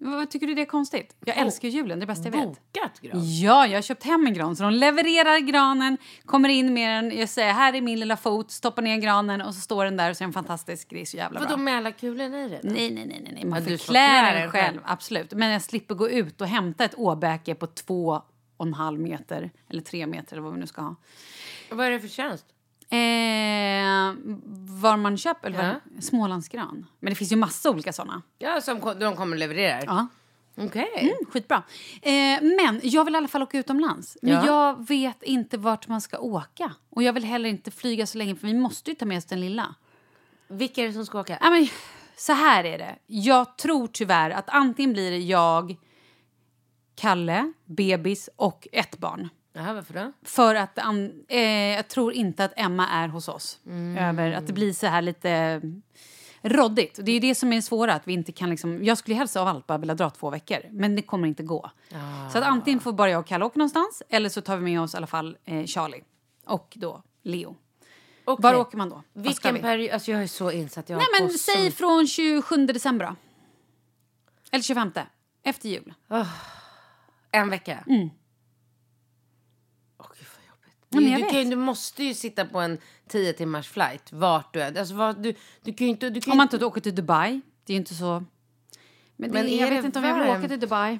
Speaker 1: Vad tycker du det är konstigt? Jag älskar julen, det är det bästa jag vet.
Speaker 2: Bokat gran?
Speaker 1: Ja, jag har köpt hem en gran. Så de levererar granen, kommer in med den. Jag säger här är min lilla fot, stoppar ner granen och så står den där och så är den fantastisk. Det är så jävla
Speaker 2: Vadå
Speaker 1: bra.
Speaker 2: kulorna i det? då?
Speaker 1: Nej, nej, nej, nej, nej. Man
Speaker 2: Ja, du
Speaker 1: den
Speaker 2: den
Speaker 1: själv.
Speaker 2: själv.
Speaker 1: Absolut. Men jag slipper gå ut och hämta ett åbäke på två och en halv meter eller tre meter eller vad vi nu ska ha.
Speaker 2: Vad är det för tjänst?
Speaker 1: Eh, var man köper? Eller
Speaker 2: Ja.
Speaker 1: vad? Smålandsgran. Men det finns ju massa olika såna.
Speaker 2: Ja, som de kommer leverera?
Speaker 1: Ja.
Speaker 2: Okej.
Speaker 1: Mm, skitbra. Eh, men jag vill i alla fall åka utomlands. Men
Speaker 2: Ja.
Speaker 1: jag vet inte vart man ska åka. Och jag vill heller inte flyga så länge för vi måste ju ta med oss den lilla.
Speaker 2: Vilka är det som ska åka?
Speaker 1: Ja, men, så här är det. Jag tror tyvärr att antingen blir det jag, Kalle, bebis och ett barn.
Speaker 2: Jaha, varför då?
Speaker 1: För att eh, jag tror inte att Emma är hos oss. Över att det blir så här lite roddigt. Och Det är det som är svåra. Att vi inte kan liksom, jag skulle helst av allt bara vilja dra två veckor. Men det kommer inte gå. Så att antingen får bara jag och Kalle åka någonstans. Eller så tar vi med oss i alla fall eh, Charlie. Och då Leo.
Speaker 2: Okej.
Speaker 1: Var åker man då?
Speaker 2: Vilken
Speaker 1: vi?
Speaker 2: period? Alltså jag är så insatt. Jag
Speaker 1: Nej men
Speaker 2: så
Speaker 1: säg från 27 december då. Eller 25. Efter jul.
Speaker 2: En vecka?
Speaker 1: Mm.
Speaker 2: Jobbigt.
Speaker 1: Ja,
Speaker 2: du, du, kan, du måste ju sitta på en 10 timmars flight vart du är. Alltså, vad, du, du kan inte... Du kan
Speaker 1: Om man inte åker till Dubai. Det är ju inte så... Men, det,
Speaker 2: Men är
Speaker 1: jag
Speaker 2: det
Speaker 1: vet inte om jag vill åka till Dubai.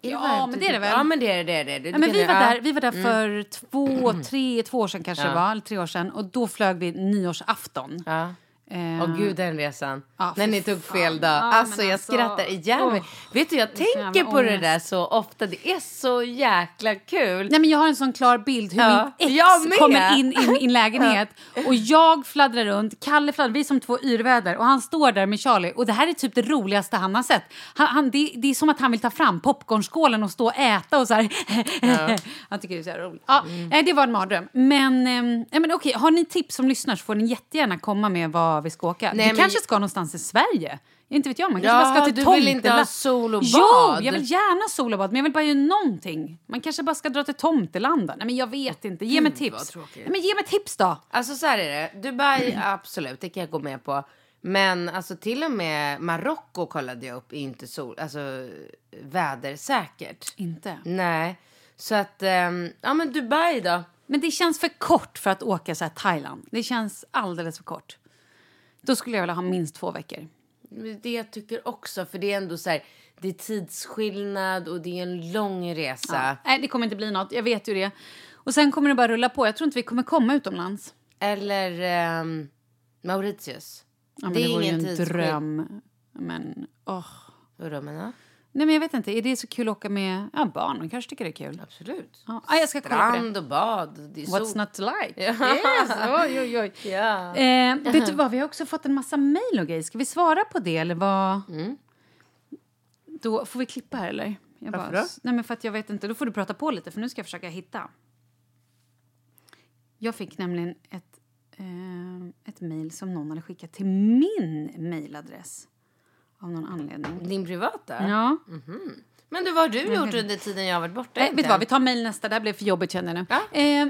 Speaker 2: Det
Speaker 1: Ja, men det är det väl?
Speaker 2: Ja, men det är det. det, är det. Du
Speaker 1: Ja, men
Speaker 2: kan
Speaker 1: vi, var
Speaker 2: ja.
Speaker 1: där, vi var där för två, tre, två år sedan kanske
Speaker 2: Ja.
Speaker 1: det var, tre år sedan. Och då flög vi nyårsafton.
Speaker 2: Ja.
Speaker 1: Eh,
Speaker 2: Åh gud den resan.
Speaker 1: Ja,
Speaker 2: När ni tog
Speaker 1: fan.
Speaker 2: fel dag.
Speaker 1: Ja,
Speaker 2: alltså jag
Speaker 1: alltså,
Speaker 2: skrattar ihjäl mig.
Speaker 1: åh,
Speaker 2: Vet du jag
Speaker 1: det
Speaker 2: tänker
Speaker 1: jävla
Speaker 2: på det
Speaker 1: ångest.
Speaker 2: där så ofta. Det är så jäkla kul.
Speaker 1: Nej, men jag har en sån klar bild hur
Speaker 2: Ja,
Speaker 1: mitt ex kommer in i min lägenhet och jag fladdrar runt, Kalle fladdrar, vi är som två yrväder och han står där med Charlie och det här är typ det roligaste han har sett. Han, han, det, det är som att han vill ta fram popcornskålen och stå och äta och så här. han tycker det är så här roligt. Ja, nej, det var en mardröm. Men, nej, men okej, har ni tips som lyssnar så får ni jättegärna komma med vad vi ska åka.
Speaker 2: Nej,
Speaker 1: vi
Speaker 2: men-
Speaker 1: kanske ska någonstans i Sverige. Inte vet jag, man kanske
Speaker 2: Ja,
Speaker 1: bara ska till
Speaker 2: du vill inte ha sol och
Speaker 1: Jo,
Speaker 2: bad.
Speaker 1: jag vill gärna sol och bad, men jag vill bara göra någonting. Man kanske bara ska dra till Tomtelanda. Nej, men jag vet inte. Ge mig tips. Nej, men ge mig tips då.
Speaker 2: Alltså så här är det. Dubai, absolut, det kan jag gå med på. Men alltså till och med Marocko kollade jag upp är inte sol, alltså vädersäkert.
Speaker 1: Inte.
Speaker 2: Nej. Så att, ehm, ja men Dubai då.
Speaker 1: Men det känns för kort för att åka så Thailand. Det känns alldeles för kort. Då skulle jag vilja ha minst två veckor.
Speaker 2: Det jag tycker också, för det är ändå så här, det är tidsskillnad och det är en lång resa.
Speaker 1: Nej, det kommer inte bli något. Jag vet ju det. Och sen kommer det bara rulla på. Jag tror inte vi kommer komma utomlands.
Speaker 2: Eller ehm, Mauritius.
Speaker 1: Ja, men
Speaker 2: det är
Speaker 1: vore ju
Speaker 2: ingen
Speaker 1: en
Speaker 2: tidsskillnad.
Speaker 1: dröm. Men, åh.
Speaker 2: Vadå menar?
Speaker 1: Nej, men jag vet inte. Är det så kul att åka med ja, barn? De kanske tycker det är kul.
Speaker 2: Absolut.
Speaker 1: Ja, ah, jag ska kolla på det.
Speaker 2: Och bad. Det
Speaker 1: What's
Speaker 2: sol.
Speaker 1: not to like? Yes. Oj, oj, oj.
Speaker 2: Ja.
Speaker 1: Eh, vet du vad, vi har också fått en massa mejl och grejer. Ska vi svara på det eller vad? Då får vi klippa här eller? Jag
Speaker 2: Varför
Speaker 1: bara,
Speaker 2: då?
Speaker 1: Nej men för att jag vet inte, då får du prata på lite för nu ska jag försöka hitta. Jag fick nämligen ett, eh, ett mejl som någon hade skickat till min mejladress. Av någon anledning.
Speaker 2: Din privata?
Speaker 1: Ja.
Speaker 2: Men du, vad har du gjort under tiden jag har varit borta?
Speaker 1: Nej, vet du vad, vi tar mejl nästa. Det här blev för jobbigt känner jag nu.
Speaker 2: Ja.
Speaker 1: Eh,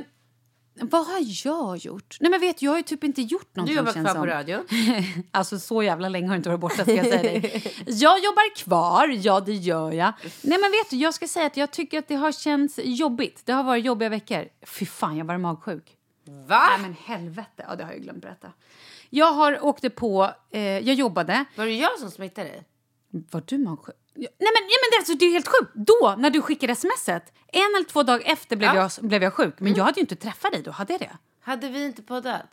Speaker 1: vad har jag gjort? Nej men vet du, jag har ju typ inte gjort
Speaker 2: Du
Speaker 1: någonting
Speaker 2: jobbar
Speaker 1: känns
Speaker 2: kvar
Speaker 1: som.
Speaker 2: på radio.
Speaker 1: Alltså så jävla länge har jag inte varit borta ska jag säga dig. Jag jobbar kvar, ja det gör jag. Nej men vet du, jag ska säga att jag tycker att det har känts jobbigt. Det har varit jobbiga veckor. Fy fan, jag var magsjuk.
Speaker 2: Va?
Speaker 1: Nej men helvete, ja det har jag glömt berätta. Jag har åkte på, eh, jag jobbade.
Speaker 2: Var det jag som smittade dig?
Speaker 1: Var du magsjuk? Nej men, ja, men det, alltså, det är helt sjukt. Då, när du skickade smset, en eller två dagar efter blev,
Speaker 2: Ja.
Speaker 1: jag, blev jag sjuk. Men jag hade ju inte träffat dig då, hade jag det?
Speaker 2: Hade vi inte poddat?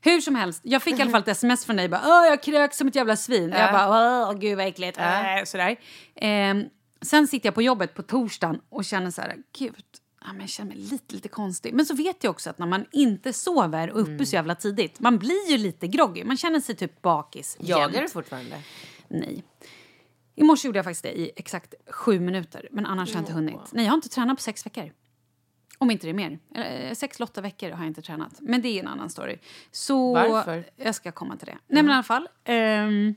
Speaker 1: Hur som helst, jag fick i alla fall ett sms från dig. Bara, Åh, jag krök som ett jävla svin. Jag bara, Åh, gud vad äckligt. Äh, sådär. Ehm, sen sitter jag på jobbet på torsdagen och känner så här, gud, ja, men jag känner mig lite, lite konstig. Men så vet jag också att när man inte sover och uppe så jävla tidigt, man blir ju lite groggy. Man känner sig typ bakis
Speaker 2: Jagar du fortfarande?
Speaker 1: Nej. I morse gjorde jag faktiskt det i exakt sju minuter, men annars har jag inte hunnit. Nej, jag har inte tränat på sex veckor. Om inte det är mer. Eller, eh, sex eller åtta veckor har jag inte tränat. Men det är en annan story. Så
Speaker 2: Varför?
Speaker 1: Jag ska komma till det. Nej men i alla fall. ehm,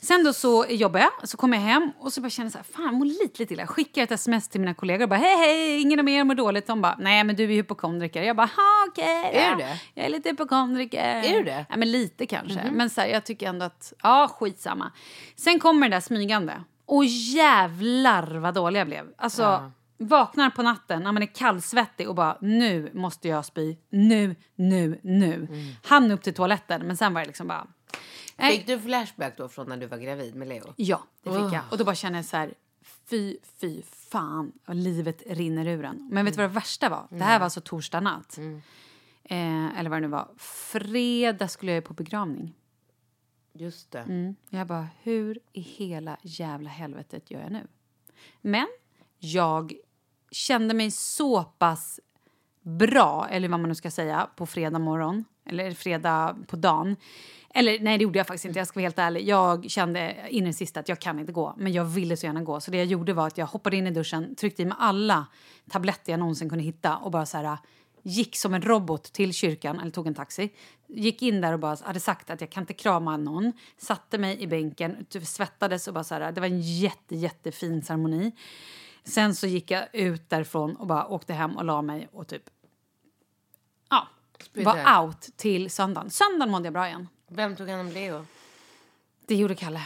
Speaker 1: sen då så jobbar jag, så kommer jag hem och så bara känner så här, fan jag mår lite, lite illa. Jag skickar ett sms till mina kollegor och bara, hej hej, ingen av er mår dåligt. De bara, nej men du är hypokondriker. Jag bara, "Ha, okej.
Speaker 2: Är
Speaker 1: ja.
Speaker 2: du det?
Speaker 1: Jag är lite hypokondriker.
Speaker 2: Är du det?
Speaker 1: Ja, men lite kanske. Men så här, jag tycker ändå att, ja skitsamma. Sen kommer det där smygande. Och jävlar vad dålig jag blev. Alltså, vaknar på natten när man är kallsvettig och bara nu måste jag spy. Nu, nu, nu. Han upp till toaletten men sen var det liksom bara... Nej.
Speaker 2: Fick du flashback då från när du var gravid med Leo?
Speaker 1: Ja, det fick jag. Och då bara känner jag så här, fy, fy fan, och livet rinner ur en. Men vet du vad det värsta var? Det här var alltså torsdag natt. Eh, eller vad det nu var. Fredag skulle jag ju på begravning.
Speaker 2: Just det.
Speaker 1: Mm. Jag bara, hur i hela jävla helvetet gör jag nu? Men jag kände mig så pass bra, eller vad man nu ska säga, på fredag morgon. Eller fredag på dagen. Eller nej, det gjorde jag faktiskt inte. Jag ska vara helt ärlig. Jag kände in i det sista att jag kan inte gå. Men jag ville så gärna gå. Så det jag gjorde var att jag hoppade in i duschen, tryckte i mig alla tabletter jag någonsin kunde hitta och bara så här gick som en robot till kyrkan, eller tog en taxi. Gick in där och bara hade sagt att jag kan inte krama någon. Satte mig i bänken, typ svettades och bara så här. Det var en jätte, jättefin ceremoni. Sen så gick jag ut därifrån och bara åkte hem och la mig och typ... Var out till söndagen. Söndagen mådde jag bra igen.
Speaker 2: Vem tog hand om Leo?
Speaker 1: Det gjorde Kalle.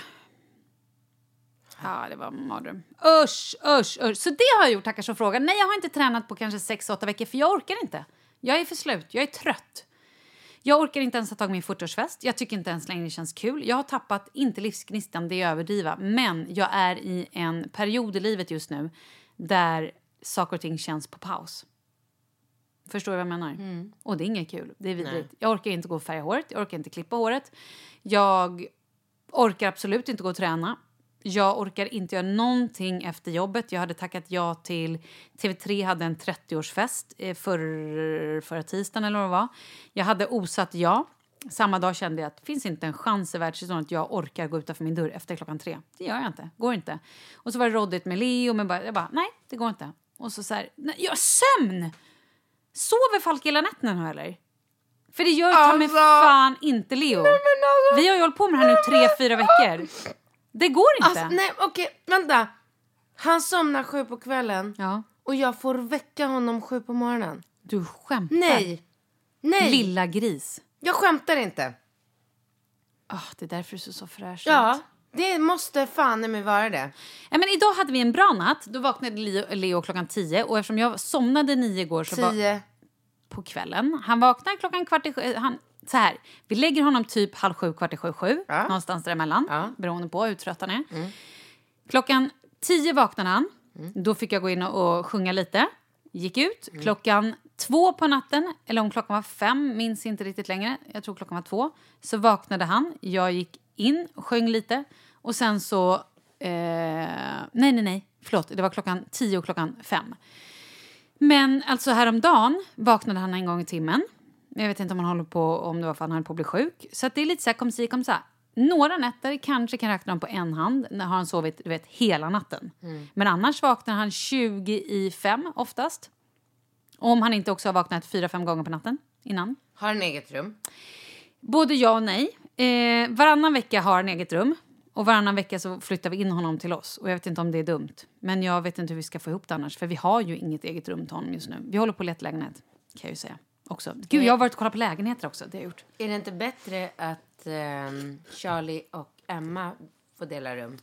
Speaker 1: Ja, det var mardröm. Usch, usch, usch. Så det har jag gjort, tackar som frågar. Nej, jag har inte tränat på kanske sex åtta veckor för jag orkar inte. Jag är för slut, jag är trött. Jag orkar inte ens ha tagit min 40-årsfest. Jag tycker inte ens längre det känns kul. Jag har tappat, inte livsgnistan, det är överdriva. Men jag är i en period i livet just nu där saker och ting känns på paus. Förstår du vad jag menar? Och det är inget kul. Det är vidrigt. Jag orkar inte gå och färga håret, jag orkar inte klippa håret. Jag orkar absolut inte gå och träna. Jag orkar inte göra någonting efter jobbet. Jag hade tackat ja till... TV3 hade en 30-årsfest eh, för, förra tisdagen eller vad det var. Jag hade osatt ja. Samma dag kände jag att det finns inte en chans i världshistorien att jag orkar gå utanför min dörr efter klockan tre. Det gör jag inte. Går inte. Och så var det råddigt med Leo, men bara, jag bara, nej, det går inte. Och så så här, nej, jag sömn! Sover folk hela nätterna nu eller? För det gör ju ta mig
Speaker 2: Alltså-
Speaker 1: fan inte Leo. Vi har ju hållit på med det här nu tre, fyra veckor. Det går inte.
Speaker 2: Alltså, nej, okej, vänta. Han somnar sju på kvällen
Speaker 1: Ja.
Speaker 2: och jag får väcka honom sju på morgonen.
Speaker 1: Du skämtar.
Speaker 2: Nej! Nej!
Speaker 1: Lilla gris.
Speaker 2: Jag skämtar inte.
Speaker 1: Ah, det är därför du ser så fräsch
Speaker 2: Ja,
Speaker 1: ut.
Speaker 2: Det måste fan mig vara det.
Speaker 1: Ja, men idag hade vi en bra natt. Då vaknade Leo, Leo klockan tio. Och eftersom jag somnade nio igår så var,
Speaker 2: Tio.
Speaker 1: på kvällen. Han vaknar klockan kvart i sju. Han, så här, vi lägger honom typ halv sju, kvart i sju, sju.
Speaker 2: Ja.
Speaker 1: Någonstans däremellan.
Speaker 2: Ja. Mm.
Speaker 1: Beroende på hur trött han är. Klockan tio vaknade han. Då fick jag gå in och, och sjunga lite. Gick ut.
Speaker 2: Mm.
Speaker 1: Klockan två på natten, eller om klockan var fem, minns inte riktigt längre. Jag tror klockan var två. Så vaknade han. Jag gick in och sjöng lite. Och sen så... Eh, nej, nej, nej. Förlåt. Det var klockan tio och klockan fem. Men alltså häromdagen vaknade han en gång i timmen. Jag vet inte om han håller på, om det var för att han höll på att bli sjuk. Så det är lite så här, kom si, kom så. Några nätter kanske kan räkna dem på en hand när har han sovit du vet, hela natten. Men annars vaknar han 20 i fem oftast. Om han inte också har vaknat fyra, fem gånger på natten innan.
Speaker 2: Har en eget rum.
Speaker 1: Både ja och nej. Eh, varannan vecka har han eget rum. Och varannan vecka så flyttar vi in honom till oss. Och jag vet inte om det är dumt. Men jag vet inte hur vi ska få ihop det annars. För vi har ju inget eget rum till honom just nu. Vi håller på att leta lägenhet. Kan jag ju säga. Också. Gud, jag har varit och kollat på lägenheter också. Det har jag gjort.
Speaker 2: Är det inte bättre att ehm, Charlie och Emma får dela rum?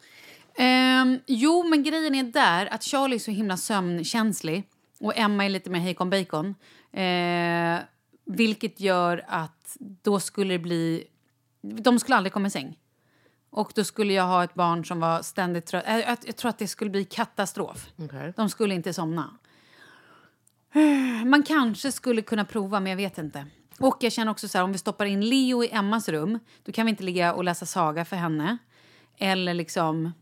Speaker 1: Ehm, jo, men grejen är där att Charlie är så himla sömnkänslig. Och Emma är lite mer hejkon bacon. Eh, vilket gör att då skulle det bli... De skulle aldrig komma i säng. Och då skulle jag ha ett barn som var ständigt trött. Eh, Jag, jag tror att det skulle bli katastrof. De skulle inte somna. Man kanske skulle kunna prova, men jag vet inte. Och jag känner också så här, om vi stoppar in Leo i Emmas rum, då kan vi inte ligga och läsa saga för henne. Eller liksom...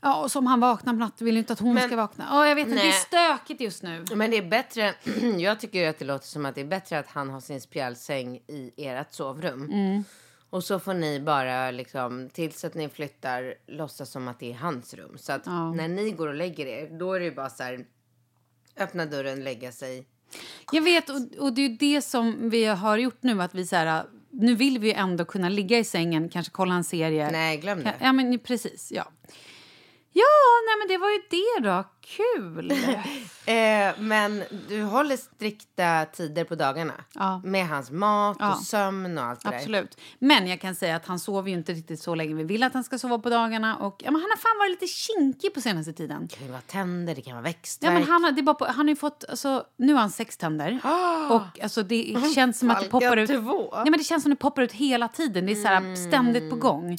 Speaker 1: Ja, och som han vaknar på natten vill inte att hon
Speaker 2: Men-
Speaker 1: ska vakna. Ja, jag vet inte, det är stökigt just nu.
Speaker 2: Men det är bättre, jag tycker att det låter som att det är bättre att han har sin spjälsäng i ert sovrum.
Speaker 1: Mm.
Speaker 2: Och så får ni bara liksom, tills att ni flyttar, låtsas som att det är hans rum. Så att när ni går och lägger er, då är det ju bara så här, öppna dörren, lägga sig.
Speaker 1: Jag vet, och, och det är ju det som vi har gjort nu. Att vi så här, nu vill vi ju ändå kunna ligga i sängen, kanske kolla en serie.
Speaker 2: Nej, glöm det.
Speaker 1: Ja, men precis. Ja, ja nej, men det var ju det då. Kul!
Speaker 2: Eh, men du håller strikta tider på dagarna.
Speaker 1: Ja.
Speaker 2: Med hans mat och
Speaker 1: Ja.
Speaker 2: sömn och allt det där.
Speaker 1: Absolut. Men jag kan säga att han sover ju inte riktigt så länge vi vill att han ska sova på dagarna. Och, ja, men han har fan varit lite kinkig på senaste tiden.
Speaker 2: Det kan vara tänder, det kan vara
Speaker 1: Ja,
Speaker 2: växtverk.
Speaker 1: men han, har, det bara på, han har fått, alltså, nu har han sex tänder. Och alltså, det känns som att det poppar ut.
Speaker 2: två.
Speaker 1: Nej, men det känns som det poppar ut hela tiden. Det är så här, ständigt på gång.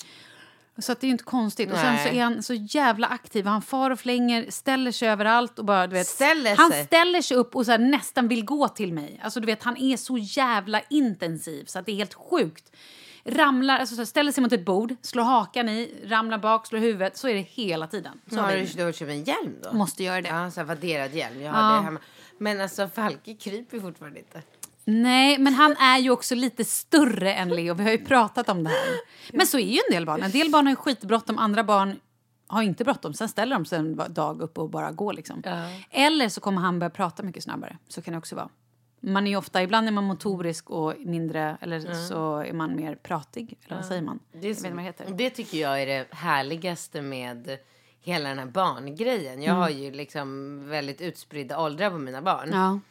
Speaker 1: Så det är inte konstigt. Och sen så
Speaker 2: Nej.
Speaker 1: är han så jävla aktiv. Han far och flänger, ställer sig överallt och bara, du vet.
Speaker 2: Ställer
Speaker 1: han ställer sig upp och så här, nästan vill gå till mig. Alltså du vet, han är så jävla intensiv så att det är helt sjukt. Ramlar, alltså så här, ställer sig mot ett bord, slår hakan i, ramlar bak, slår huvudet. Så är det hela tiden. Så
Speaker 2: har du, du köpt en hjälm då?
Speaker 1: Måste göra det.
Speaker 2: Ja, så här vadderad hjälm. Jag har det hemma. Men alltså Falke kryper fortfarande inte.
Speaker 1: Nej, men han är ju också lite större än Leo. Vi har ju pratat om det här. Men så är ju en del barn. En del barn har ju skitbråttom, andra barn har inte bråttom. Sen ställer de sig en dag upp och bara går. Liksom. Eller så kommer han börja prata mycket snabbare. Så kan det också vara. Man är ofta, ibland är man motorisk och mindre, eller så är man mer pratig. Eller vad säger man?
Speaker 2: Det,
Speaker 1: inte vad det
Speaker 2: tycker jag är det härligaste med hela den här barngrejen. Jag har ju liksom väldigt utspridda åldrar på mina barn.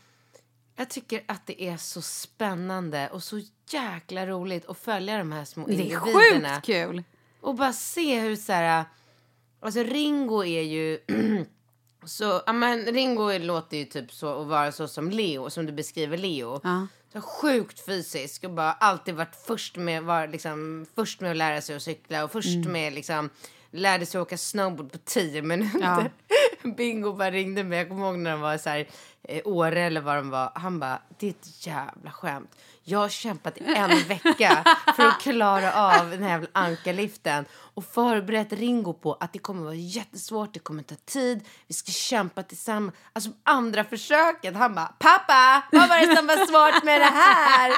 Speaker 1: Ja.
Speaker 2: Jag tycker att det är så spännande och så jäkla roligt att följa de här små
Speaker 1: Det är
Speaker 2: individerna.
Speaker 1: sjukt kul.
Speaker 2: Och bara se hur så här... Alltså Ringo är ju... så, ja men Ringo låter ju typ så och vara så som Leo, som du beskriver Leo.
Speaker 1: Ja.
Speaker 2: Så sjukt fysisk och bara alltid varit först med, var liksom, först med att lära sig att cykla och först
Speaker 1: Mm.
Speaker 2: med liksom lärde sig åka snowboard på tio minuter. Bingo bara ringde mig. Jag kommer ihåg när de var så här, eh, Åre eller vad de var. Han bara, det är ett jävla skämt. Jag har kämpat i en vecka för att klara av den här jävla ankarliften och förberett Ringo på att det kommer vara jättesvårt, det kommer ta tid, vi ska kämpa tillsammans. Alltså andra försöket, han bara, pappa, vad var det som var svårt med det här?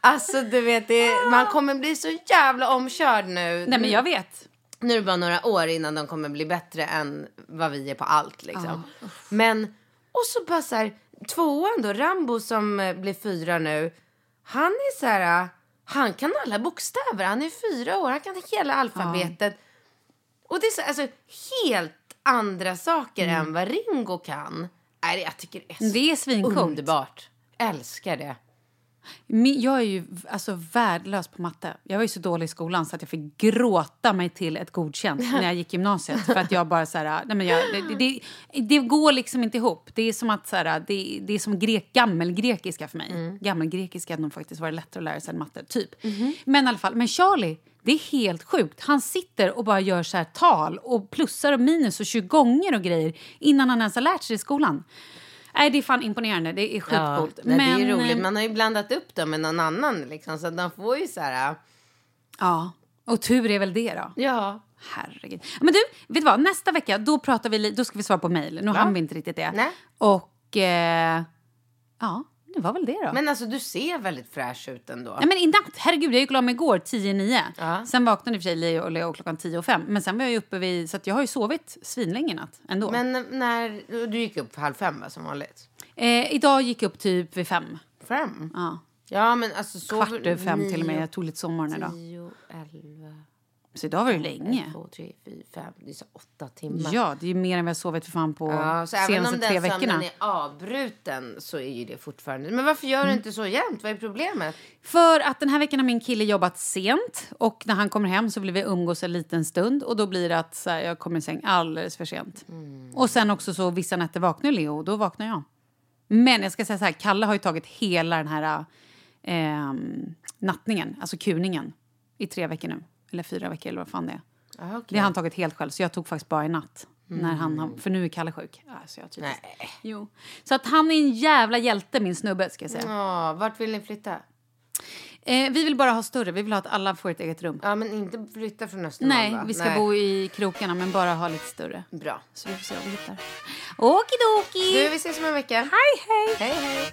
Speaker 2: Alltså du vet, det, man kommer bli så jävla omkörd nu.
Speaker 1: Nej men jag vet.
Speaker 2: Nu är det bara några år innan de kommer bli bättre än vad vi är på allt liksom. Men, och så bara så här, tvåan då, Rambo som eh, blir fyra nu. Han är så här, han kan alla bokstäver. Han är fyra år, han kan hela alfabetet. Och det är så, alltså helt andra saker än vad Ringo kan. Nej, jag tycker det är så
Speaker 1: Det är svincoolt.
Speaker 2: underbart. Älskar det.
Speaker 1: Jag är ju alltså värdelös på matte. Jag var ju så dålig i skolan så att jag fick gråta mig till ett godkänt när jag gick gymnasiet. För att jag bara så här, nej men jag, det, det, det går liksom inte ihop. Det är som att så här, det, det är som grek, gammelgrekiska för mig. Gammelgrekiska hade nog faktiskt varit lättare att lära sig än matte, typ. Men i alla fall, men Charlie, det är helt sjukt. Han sitter och bara gör så här tal och plussar och minus och 20 gånger och grejer innan han ens har lärt sig i skolan. Nej, det är fan imponerande. Det är sjukt
Speaker 2: Ja,
Speaker 1: coolt.
Speaker 2: nej, det är
Speaker 1: Men,
Speaker 2: roligt.
Speaker 1: eh,
Speaker 2: Man har ju blandat upp dem med någon annan liksom, så de får ju så här,
Speaker 1: Ja, och tur är väl det då.
Speaker 2: ja.
Speaker 1: Herregud. Men du, vet du vad? Nästa vecka då pratar vi, då ska vi svara på mejl. Nu hann vi inte riktigt det.
Speaker 2: Nej.
Speaker 1: Och eh, ja, det var väl det då.
Speaker 2: Men alltså du ser väldigt fräsch ut ändå.
Speaker 1: Nej, men i natt, herregud, jag gick och la mig igår 10-9.
Speaker 2: Ja.
Speaker 1: Sen vaknade i och för sig Leo och Leo klockan 10 och 5. Men sen var jag uppe vid, så jag har ju sovit svinlänge i natt ändå.
Speaker 2: Men när du gick upp halv fem va, som vanligt?
Speaker 1: eh, idag gick jag upp typ vid 5.
Speaker 2: Fem?
Speaker 1: Ja.
Speaker 2: Ja men alltså sover
Speaker 1: Kvart över fem till och med.
Speaker 2: nio,
Speaker 1: Jag tog lite sommaren idag.
Speaker 2: Tio, elva,
Speaker 1: Så idag var det länge.
Speaker 2: ett, två, tre, fyra, fem. Det är så åtta timmar.
Speaker 1: Ja, det är mer än vi har sovit för fan på
Speaker 2: Ja, så även om
Speaker 1: senaste tre
Speaker 2: den
Speaker 1: veckorna.
Speaker 2: sömnen är avbruten så är ju det fortfarande... Men varför gör du
Speaker 1: Mm.
Speaker 2: inte så jämt? Vad är problemet?
Speaker 1: För att den här veckan har min kille jobbat sent och när han kommer hem så vill vi umgås en liten stund och då blir det att så här, jag kommer i säng alldeles för sent. Och sen också så vissa nätter vaknar Leo och då vaknar jag. Men jag ska säga så här, Kalle har ju tagit hela den här ehm, nattningen, alltså kuningen, i tre veckor nu. Eller fyra veckor eller vad fan det är.
Speaker 2: Ah, okej.
Speaker 1: Det har han tagit helt själv så jag tog faktiskt bara i natt. När han har, för nu är Kalle sjuk. Alltså, jag.
Speaker 2: Nej.
Speaker 1: Jo. Så att han är en jävla hjälte min snubbe ska jag säga.
Speaker 2: Ja, vart vill ni flytta?
Speaker 1: Eh, vi vill bara ha större, vi vill ha att alla får ett eget rum.
Speaker 2: Ja, men inte flytta från Östermalm
Speaker 1: Nej,
Speaker 2: va?
Speaker 1: vi ska bo i krokarna men bara ha lite större.
Speaker 2: Bra.
Speaker 1: Så vi får se vad vi hittar. Okidoki!
Speaker 2: Du, vi ses om en vecka.
Speaker 1: Hej, hej!
Speaker 2: Hej, hej.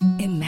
Speaker 6: Imagine